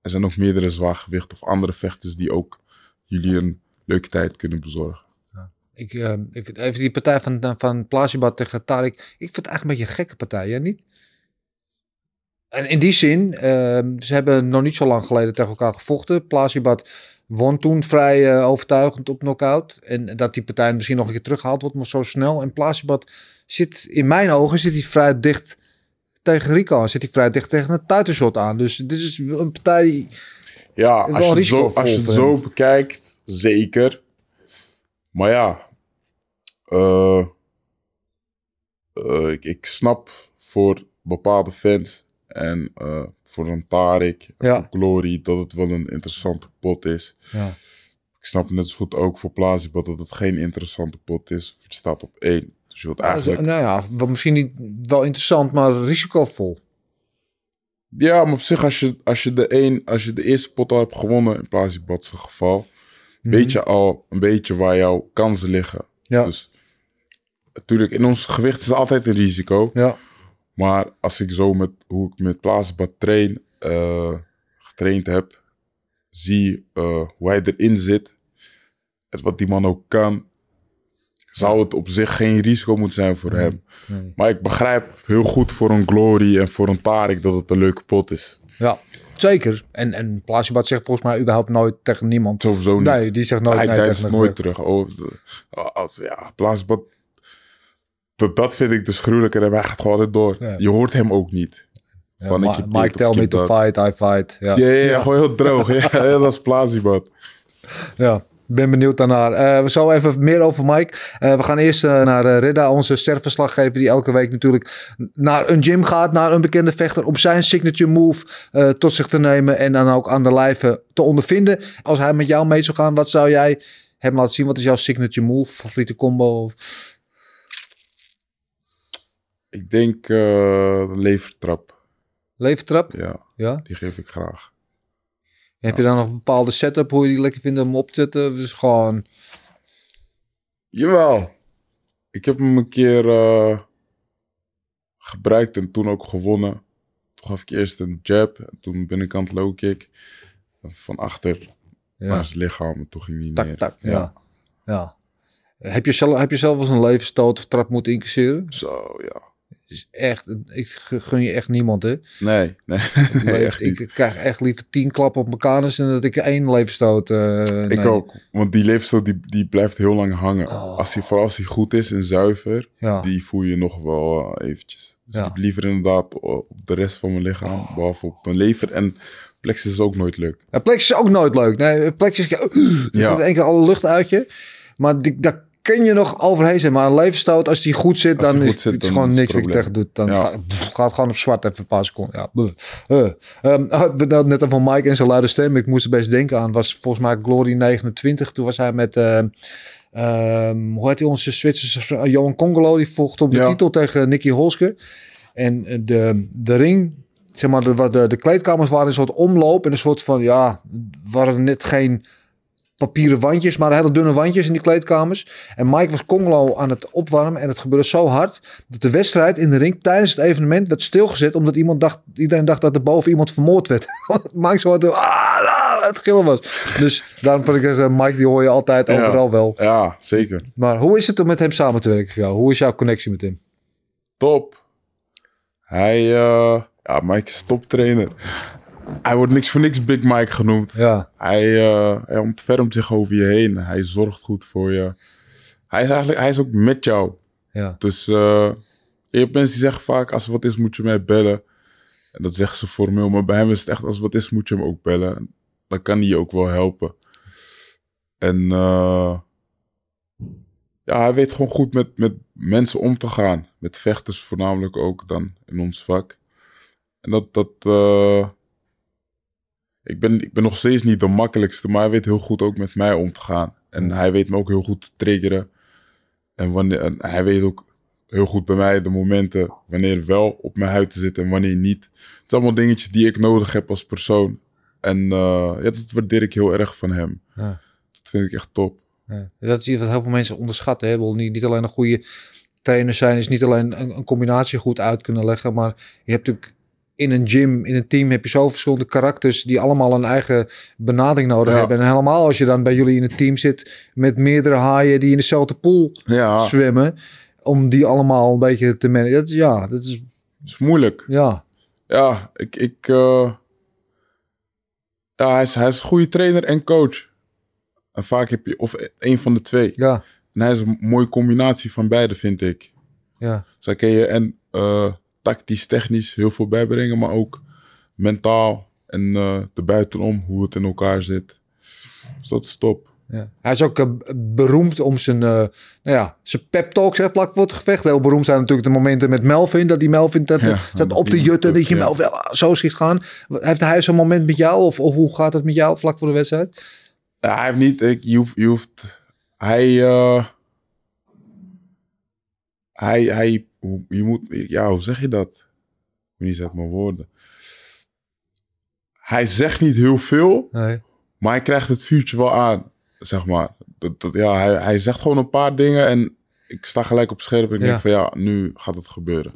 er zijn nog meerdere zwaargewichten of andere vechters die ook jullie een leuke tijd kunnen bezorgen. Ik, eh, ik vind even die partij van, van Plasibat tegen Tarik. Ik vind het eigenlijk een beetje een gekke partij, ja niet? En in die zin, eh, ze hebben nog niet zo lang geleden tegen elkaar gevochten. Plasibat won toen vrij eh, overtuigend op knockout. En dat die partij misschien nog een keer teruggehaald wordt, maar zo snel. En Plasibat zit, in mijn ogen, zit hij vrij dicht tegen Rico. Zit hij vrij dicht tegen een tuitenshot aan. Dus dit is een partij die... Ja, als je, het zo, risicovol als je het voor zo bekijkt, zeker. Maar ja, eh, eh, ik, ik snap voor bepaalde fans en voor een Ja. voor Glory dat het wel een interessante pot is. Ja. Ik snap net zo goed ook voor Plazibot dat het geen interessante pot is. Het staat op één. Dus je wilt eigenlijk... Nou ja, misschien niet wel interessant, maar risicovol. Ja, maar op zich, als je, als je, de, een, als je de eerste pot al hebt gewonnen, in Plazibot's geval, weet je al een beetje waar jouw kansen liggen. Ja. Dus natuurlijk, in ons gewicht is altijd een risico. Ja. Maar als ik zo met hoe ik met Plazibot train, eh, getraind heb, zie eh, hoe hij erin zit, en wat die man ook kan, zou het op zich geen risico moeten zijn voor hem. nee. Maar ik begrijp heel goed voor een Glory en voor een Tarik dat het een leuke pot is. Ja, zeker. En, en Plasibat zegt volgens mij überhaupt nooit tegen niemand. Sowieso niet. Nee, die zegt nooit hij nee nooit terug. Oh, ja, Plazibot, dat, dat vind ik dus gruwelijker en hij gaat gewoon altijd door. Je hoort hem ook niet. Van, Ma- ik Mike, of tell me to fight, I fight. Ja, Ja, gewoon heel droog. ja, dat is. Ja, ben benieuwd daarnaar. Eh, we zo even meer over Mike. Eh, we gaan eerst eh, naar Redda, onze sterverslaggever, die elke week natuurlijk naar een gym gaat, naar een bekende vechter, om zijn signature move tot zich te nemen en dan ook aan de lijve te ondervinden. Als hij met jou mee zou gaan, wat zou jij hem laten zien? Wat is jouw signature move, favoriete combo? Ik denk eh, levertrap. Levertrap? Ja, Ja. die geef ik graag. Heb je dan nog een bepaalde setup hoe je die lekker vindt om op te zetten? Dus gewoon, Jawel. Ik heb hem een keer eh, gebruikt en toen ook gewonnen. Toen gaf ik eerst een jab en toen binnenkant low kick. Van achter ja, naar zijn lichaam en toen ging hij tak, neer. tak, ja. ja. Heb, je zelf, heb je zelf wel eens een levensstoot of trap moeten incasseren? Zo, ja. Is echt, ik gun je echt niemand, hè. Nee, nee. Ik, leef- ik krijg echt liever tien klappen op mijn kanus en dat ik één levenstoot. eh Ik ook. Want die leefstijl die, die blijft heel lang hangen. Oh. Als hij, vooral als hij goed is en zuiver, Ja. die voel je nog wel eh, eventjes. Dus Ja. ik liever inderdaad op de rest van mijn lichaam, behalve op mijn lever. En plexus is ook nooit leuk. Ja, plexus is ook nooit leuk. Nee, plexus, uh, Ja. één keer alle lucht uit je. Maar die, daar kun je nog overheen zijn. Maar een levenstoot, als die goed zit, dan goed is zit, het dan gewoon is niks wat je tegen doet. Dan Ja. gaat, gewoon op zwart even een paar seconden. Ja. Uh. Hadden we hadden net over Mike en zijn luide stem. Ik moest er best denken aan. Was volgens mij Glory 29. Toen was hij met... ehm, ehm, hoe heet hij onze Zwitserse uh, Johan Congolo? Die vocht op de Ja. titel tegen Nicky Holske. En eh, de, de ring, zeg maar, de, de, de kleedkamers waren een soort omloop. En een soort van, ja, waren net geen papieren wandjes, maar hele dunne wandjes in die kleedkamers. En Mike was Congolo aan het opwarmen en het gebeurde zo hard dat de wedstrijd in de ring tijdens het evenement werd stilgezet omdat iemand dacht, iedereen dacht dat er boven iemand vermoord werd. Mike zo hard, ah, het gillen was. Dus daarom vond ik eh, Mike die hoor je altijd Ja. overal wel. Ja, zeker. Maar hoe is het om met hem samen te werken voor jou? Hoe is jouw connectie met hem? Top. Hij, eh, ja, Mike is toptrainer. Hij wordt niks voor niks Big Mike genoemd. Ja, Hij, eh hij ontfermt zich over je heen. Hij zorgt goed voor je. Hij is eigenlijk, hij is ook met jou. ja, Dus eh, je hebt mensen die zeggen vaak, als er wat is, moet je mij bellen. En dat zeggen ze formeel. Maar bij hem is het echt, als wat is, moet je hem ook bellen. Dan kan hij je ook wel helpen. En eh, ja, hij weet gewoon goed met, met mensen om te gaan. Met vechters voornamelijk ook dan in ons vak. En dat, dat eh, ik, ben, ik ben nog steeds niet de makkelijkste, maar hij weet heel goed ook met mij om te gaan. En hij weet me ook heel goed te triggeren. En, wanneer, en hij weet ook heel goed bij mij de momenten wanneer wel op mijn huid te zitten en wanneer niet. Het zijn allemaal dingetjes die ik nodig heb als persoon. En eh, ja, dat waardeer ik heel erg van hem. Ja. Dat vind ik echt top. Ja. Dat is iets wat heel veel mensen onderschatten. Hè? Niet, niet alleen een goede trainer zijn, is niet alleen een, een combinatie goed uit kunnen leggen, maar je hebt natuurlijk in een gym, in een team, heb je zo verschillende karakters die allemaal een eigen benadering nodig Ja. hebben. En helemaal als je dan bij jullie in een team zit met meerdere haaien die in dezelfde pool Ja, zwemmen, om die allemaal een beetje te managen. Dat is, ja, dat is, moeilijk. ja, Ja, ik... ik eh, ja, hij is, hij is een goede trainer en coach. En vaak heb je... Of een van de twee. ja, En hij is een mooie combinatie van beide, vind ik. ja. Zo kun je en eh, tactisch, technisch heel veel bijbrengen, maar ook mentaal en eh de buitenom, hoe het in elkaar zit. Dus dat is top. Ja. Hij is ook eh, beroemd om zijn, eh, nou ja, zijn pep talks hè, vlak voor het gevecht. Heel beroemd zijn natuurlijk de momenten met Melvin. Dat die Melvin dat, Ja, staat dat op de jutten. Dat je ja. Melvin ah, zo ziet gaan. Heeft hij zo'n moment met jou? Of, of hoe gaat het met jou vlak voor de wedstrijd? Ja, hij heeft niet, ik, je, hoeft, je hoeft, hij, hij, hij, hoe- je moet, ja, hoe zeg je dat? Niet uit mijn woorden. Hij zegt niet heel veel, Nee. maar hij krijgt het vuurtje wel aan, zeg maar. Dat, dat, ja, hij, hij zegt gewoon een paar dingen en ik sta gelijk op scherp en ik Ja. denk van ja, nu gaat het gebeuren.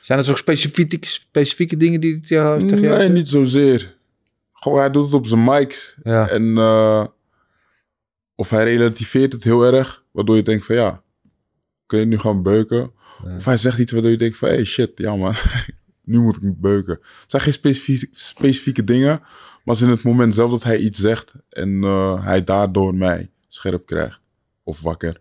Zijn er ook specifieke, specifieke dingen die hij tegen tegen jou Nee, zegt? niet zozeer. Gewoon, hij doet het op zijn mics. Ja. En eh, of hij relativeert het heel erg, waardoor je denkt van ja, kun je nu gaan beuken? Of hij zegt iets waardoor je denkt van hey shit, ja man, nu moet ik niet beuken. Het zijn geen specifieke, specifieke dingen, maar het is in het moment zelf dat hij iets zegt en eh, hij daardoor mij scherp krijgt of wakker.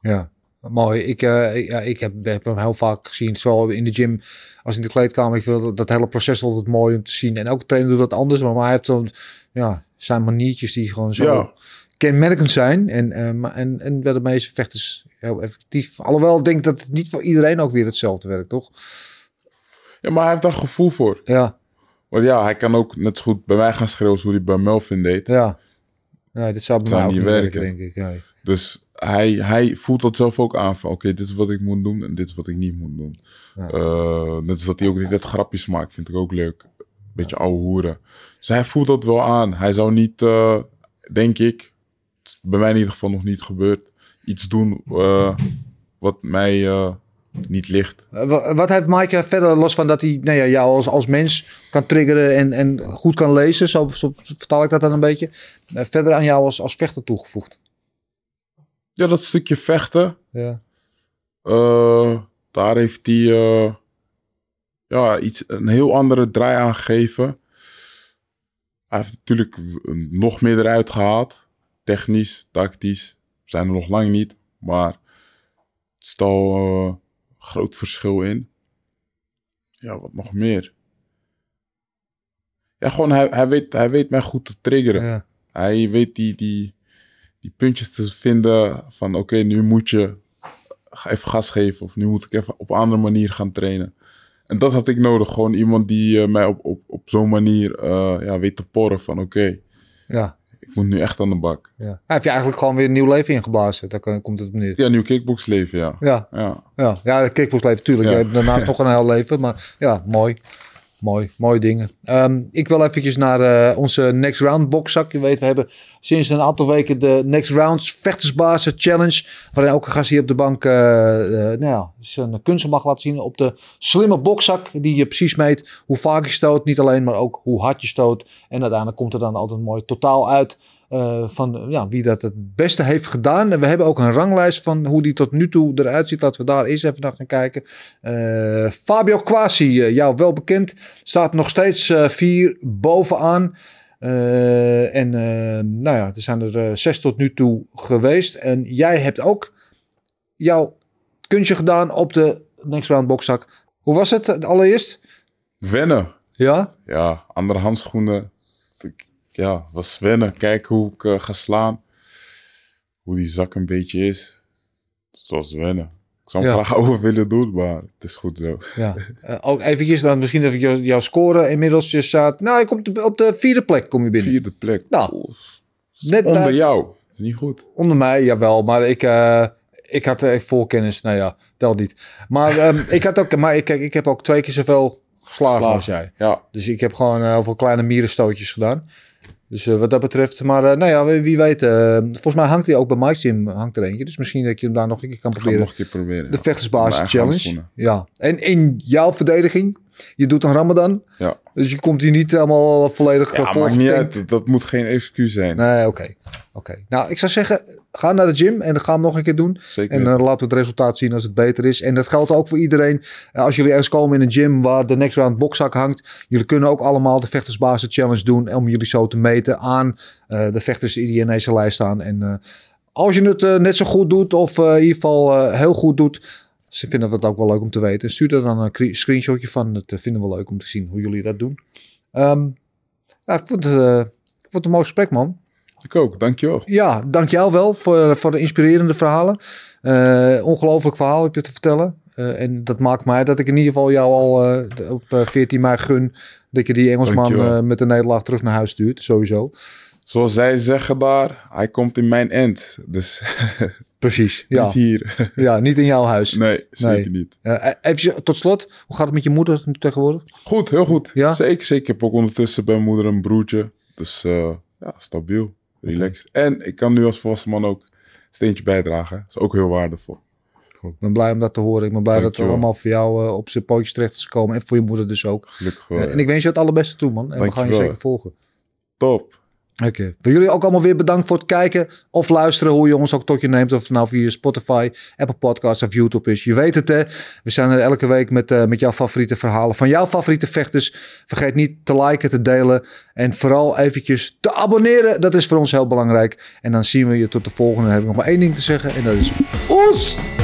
Ja, mooi. Ik, eh, ja, ik heb, heb hem heel vaak gezien, zowel in de gym als in de kleedkamer. Ik vind dat, dat hele proces altijd mooi om te zien. En elke trainer doet dat anders, maar, maar hij heeft zo'n, ja, zijn maniertjes die gewoon zo Ja. Kenmerkend zijn. En, maar- en, en wel de meeste vechters heel effectief. Alhoewel, ik denk dat het niet voor iedereen ook weer hetzelfde werkt, toch? Ja, maar hij heeft daar gevoel voor. Ja, Want ja, hij kan ook net zo goed bij mij gaan schreeuwen als hoe hij bij Melvin deed. ja. Ja, dit zou bij mij ook niet werken, werken. denk ik. Dus hij, hij voelt dat zelf ook aan van oké, dit is wat ik moet doen en dit is wat ik niet moet doen. Ja. Eh, net als dat hij ook dit grapjes maakt, vind ik ook leuk. Beetje ouwe hoeren. Dus hij voelt dat wel aan. Hij zou niet, eh, denk ik, bij mij in ieder geval nog niet gebeurd, iets doen eh, wat mij eh, niet ligt. Eh, wa- Wat heeft Mike verder, los van dat hij nou ja, jou als, als mens kan triggeren en, en goed kan lezen, zo, zo vertaal ik dat dan een beetje, verder aan jou als, als vechter toegevoegd? Ja, dat stukje vechten, Ja. Daar heeft hij ja, iets, een heel andere draai aan gegeven. Hij heeft natuurlijk nog meer eruit gehaald. Technisch, tactisch. Zijn er nog lang niet. Maar het is al eh, een groot verschil in. Ja, wat nog meer? Ja, gewoon hij, hij, weet, hij weet mij goed te triggeren. Ja. Hij weet die, die, die puntjes te vinden van oké, nu moet je even gas geven of nu moet ik even op een andere manier gaan trainen. En dat had ik nodig. Gewoon iemand die eh, mij op, op, op zo'n manier eh, ja, weet te porren van oké, Ja. Ik moet nu echt aan de bak. ja. Heeft je eigenlijk gewoon weer een nieuw leven ingeblazen. Daar kan- komt het op neer. Ja, nieuw kickboxleven, ja. Ja, Ja, ja. ja kickboxleven natuurlijk. Ja. Je hebt daarnaast nog een heel leven. Maar ja, mooi. Mooi, mooie dingen. Ehm, ik wil eventjes naar eh, onze Next Round boxzak. Je weet, we hebben sinds een aantal weken de Next Rounds Vechtersbazen Challenge. Waarin elke gast hier op de bank eh, eh, nou ja, zijn kunsten mag laten zien op de slimme boxzak. Die je precies meet hoe vaak je stoot. Niet alleen, maar ook hoe hard je stoot. En uiteindelijk komt er dan altijd een mooi totaal uit. Eh, van ja, wie dat het beste heeft gedaan. En we hebben ook een ranglijst van hoe die tot nu toe eruit ziet. Laten we daar eens even naar gaan kijken. Eh, Fabio Quasi, eh, jou wel bekend, staat nog steeds vier bovenaan. En nou ja, er zijn er zes tot nu toe geweest. En jij hebt ook jouw kunstje gedaan op de Next Round boxzak. Hoe was het allereerst? Wennen. Ja? Ja, andere handschoenen. Ik- Ja, was wennen. Kijken hoe ik eh, ga slaan. Hoe die zak een beetje is. Zoals wennen. Ik zou hem Ja. graag over willen doen, maar het is goed zo. Ja. Eh, ook eventjes dan misschien even jou- jouw score inmiddels. Je staat, nou, ik kom op de, op de vierde plek kom je binnen. Vierde plek. Nou, Net onder bij- jou. Dat is niet goed. Onder mij, jawel. Maar ik, eh, ik had echt vol kennis. Nou ja, telt niet. Maar ehm, ik had ook, maar ik, kijk, ik heb ook twee keer zoveel geslagen Slagen. als jij. Ja, Dus ik heb gewoon heel veel kleine mierenstootjes gedaan. Dus eh, wat dat betreft, maar eh, nou ja, wie, weet. eh, volgens mij hangt hij ook bij Gym, hangt er eentje. Dus misschien dat je hem daar nog een keer kan proberen. nog een keer proberen. De ja. vechtersbasis challenge. Ja. En in jouw verdediging, je doet een ramadan. Ja, Dus je komt hier niet helemaal volledig ja eh, maakt niet uit. Dat, dat moet geen excuus zijn. Nee, oké. Oké. Nou, ik zou zeggen, ga naar de gym en dan gaan we hem nog een keer doen. Zeker. En dan laten we het resultaat zien als het beter is. En dat geldt ook voor iedereen. Eh, Als jullie ergens komen in een gym waar de Next Round boxzak hangt. Jullie kunnen ook allemaal de Vechtersbasis Challenge doen. Om jullie zo te meten aan eh, de vechters die in deze lijst staan. En eh, als je het eh, net zo goed doet of eh, in ieder geval eh, heel goed doet. Ze vinden het ook wel leuk om te weten. Stuur er dan een cre- screenshotje van. Dat eh, vinden we leuk om te zien hoe jullie dat doen. Ehm, ja, ik, vond het, eh, ik vond het een mooi gesprek, man. Ik ook, dankjewel. Ja, dank jou wel voor, voor de inspirerende verhalen. Eh, ongelooflijk verhaal heb je te vertellen. Eh, en dat maakt mij dat ik in ieder geval jou al eh, op eh, 14 mei gun... dat je die Engelsman Dankjewel. eh, met de nederlaag terug naar huis stuurt. Sowieso. Zoals zij zeggen daar, hij komt in mijn end. Dus Precies, ja. niet hier. ja. Niet in jouw huis. nee, zeker niet. Eh, even tot slot, hoe gaat het met je moeder tegenwoordig? Goed, heel goed. Ja? Zeker, zeker. Ik heb ook ondertussen bij mijn moeder een broertje. Dus eh, ja, stabiel, relaxed. En ik kan nu als volwassen man ook een steentje bijdragen. Dat is ook heel waardevol. Ik ben blij om dat te horen. Ik ben blij dat het allemaal voor jou op zijn pootjes terecht is gekomen. En voor je moeder dus ook. Gelukkig wel. En ik wens je het allerbeste toe, man. En we gaan je zeker volgen. Top. Oké. Voor jullie ook allemaal weer bedankt voor het kijken of luisteren. Hoe je ons ook tot je neemt. Of het nou via Spotify, Apple Podcasts of YouTube is. Je weet het hè. We zijn er elke week met, eh, met jouw favoriete verhalen. Van jouw favoriete vechters. Vergeet niet te liken, te delen. En vooral eventjes te abonneren. Dat is voor ons heel belangrijk. En dan zien we je tot de volgende. Dan heb ik nog maar één ding te zeggen. En dat is... Oes!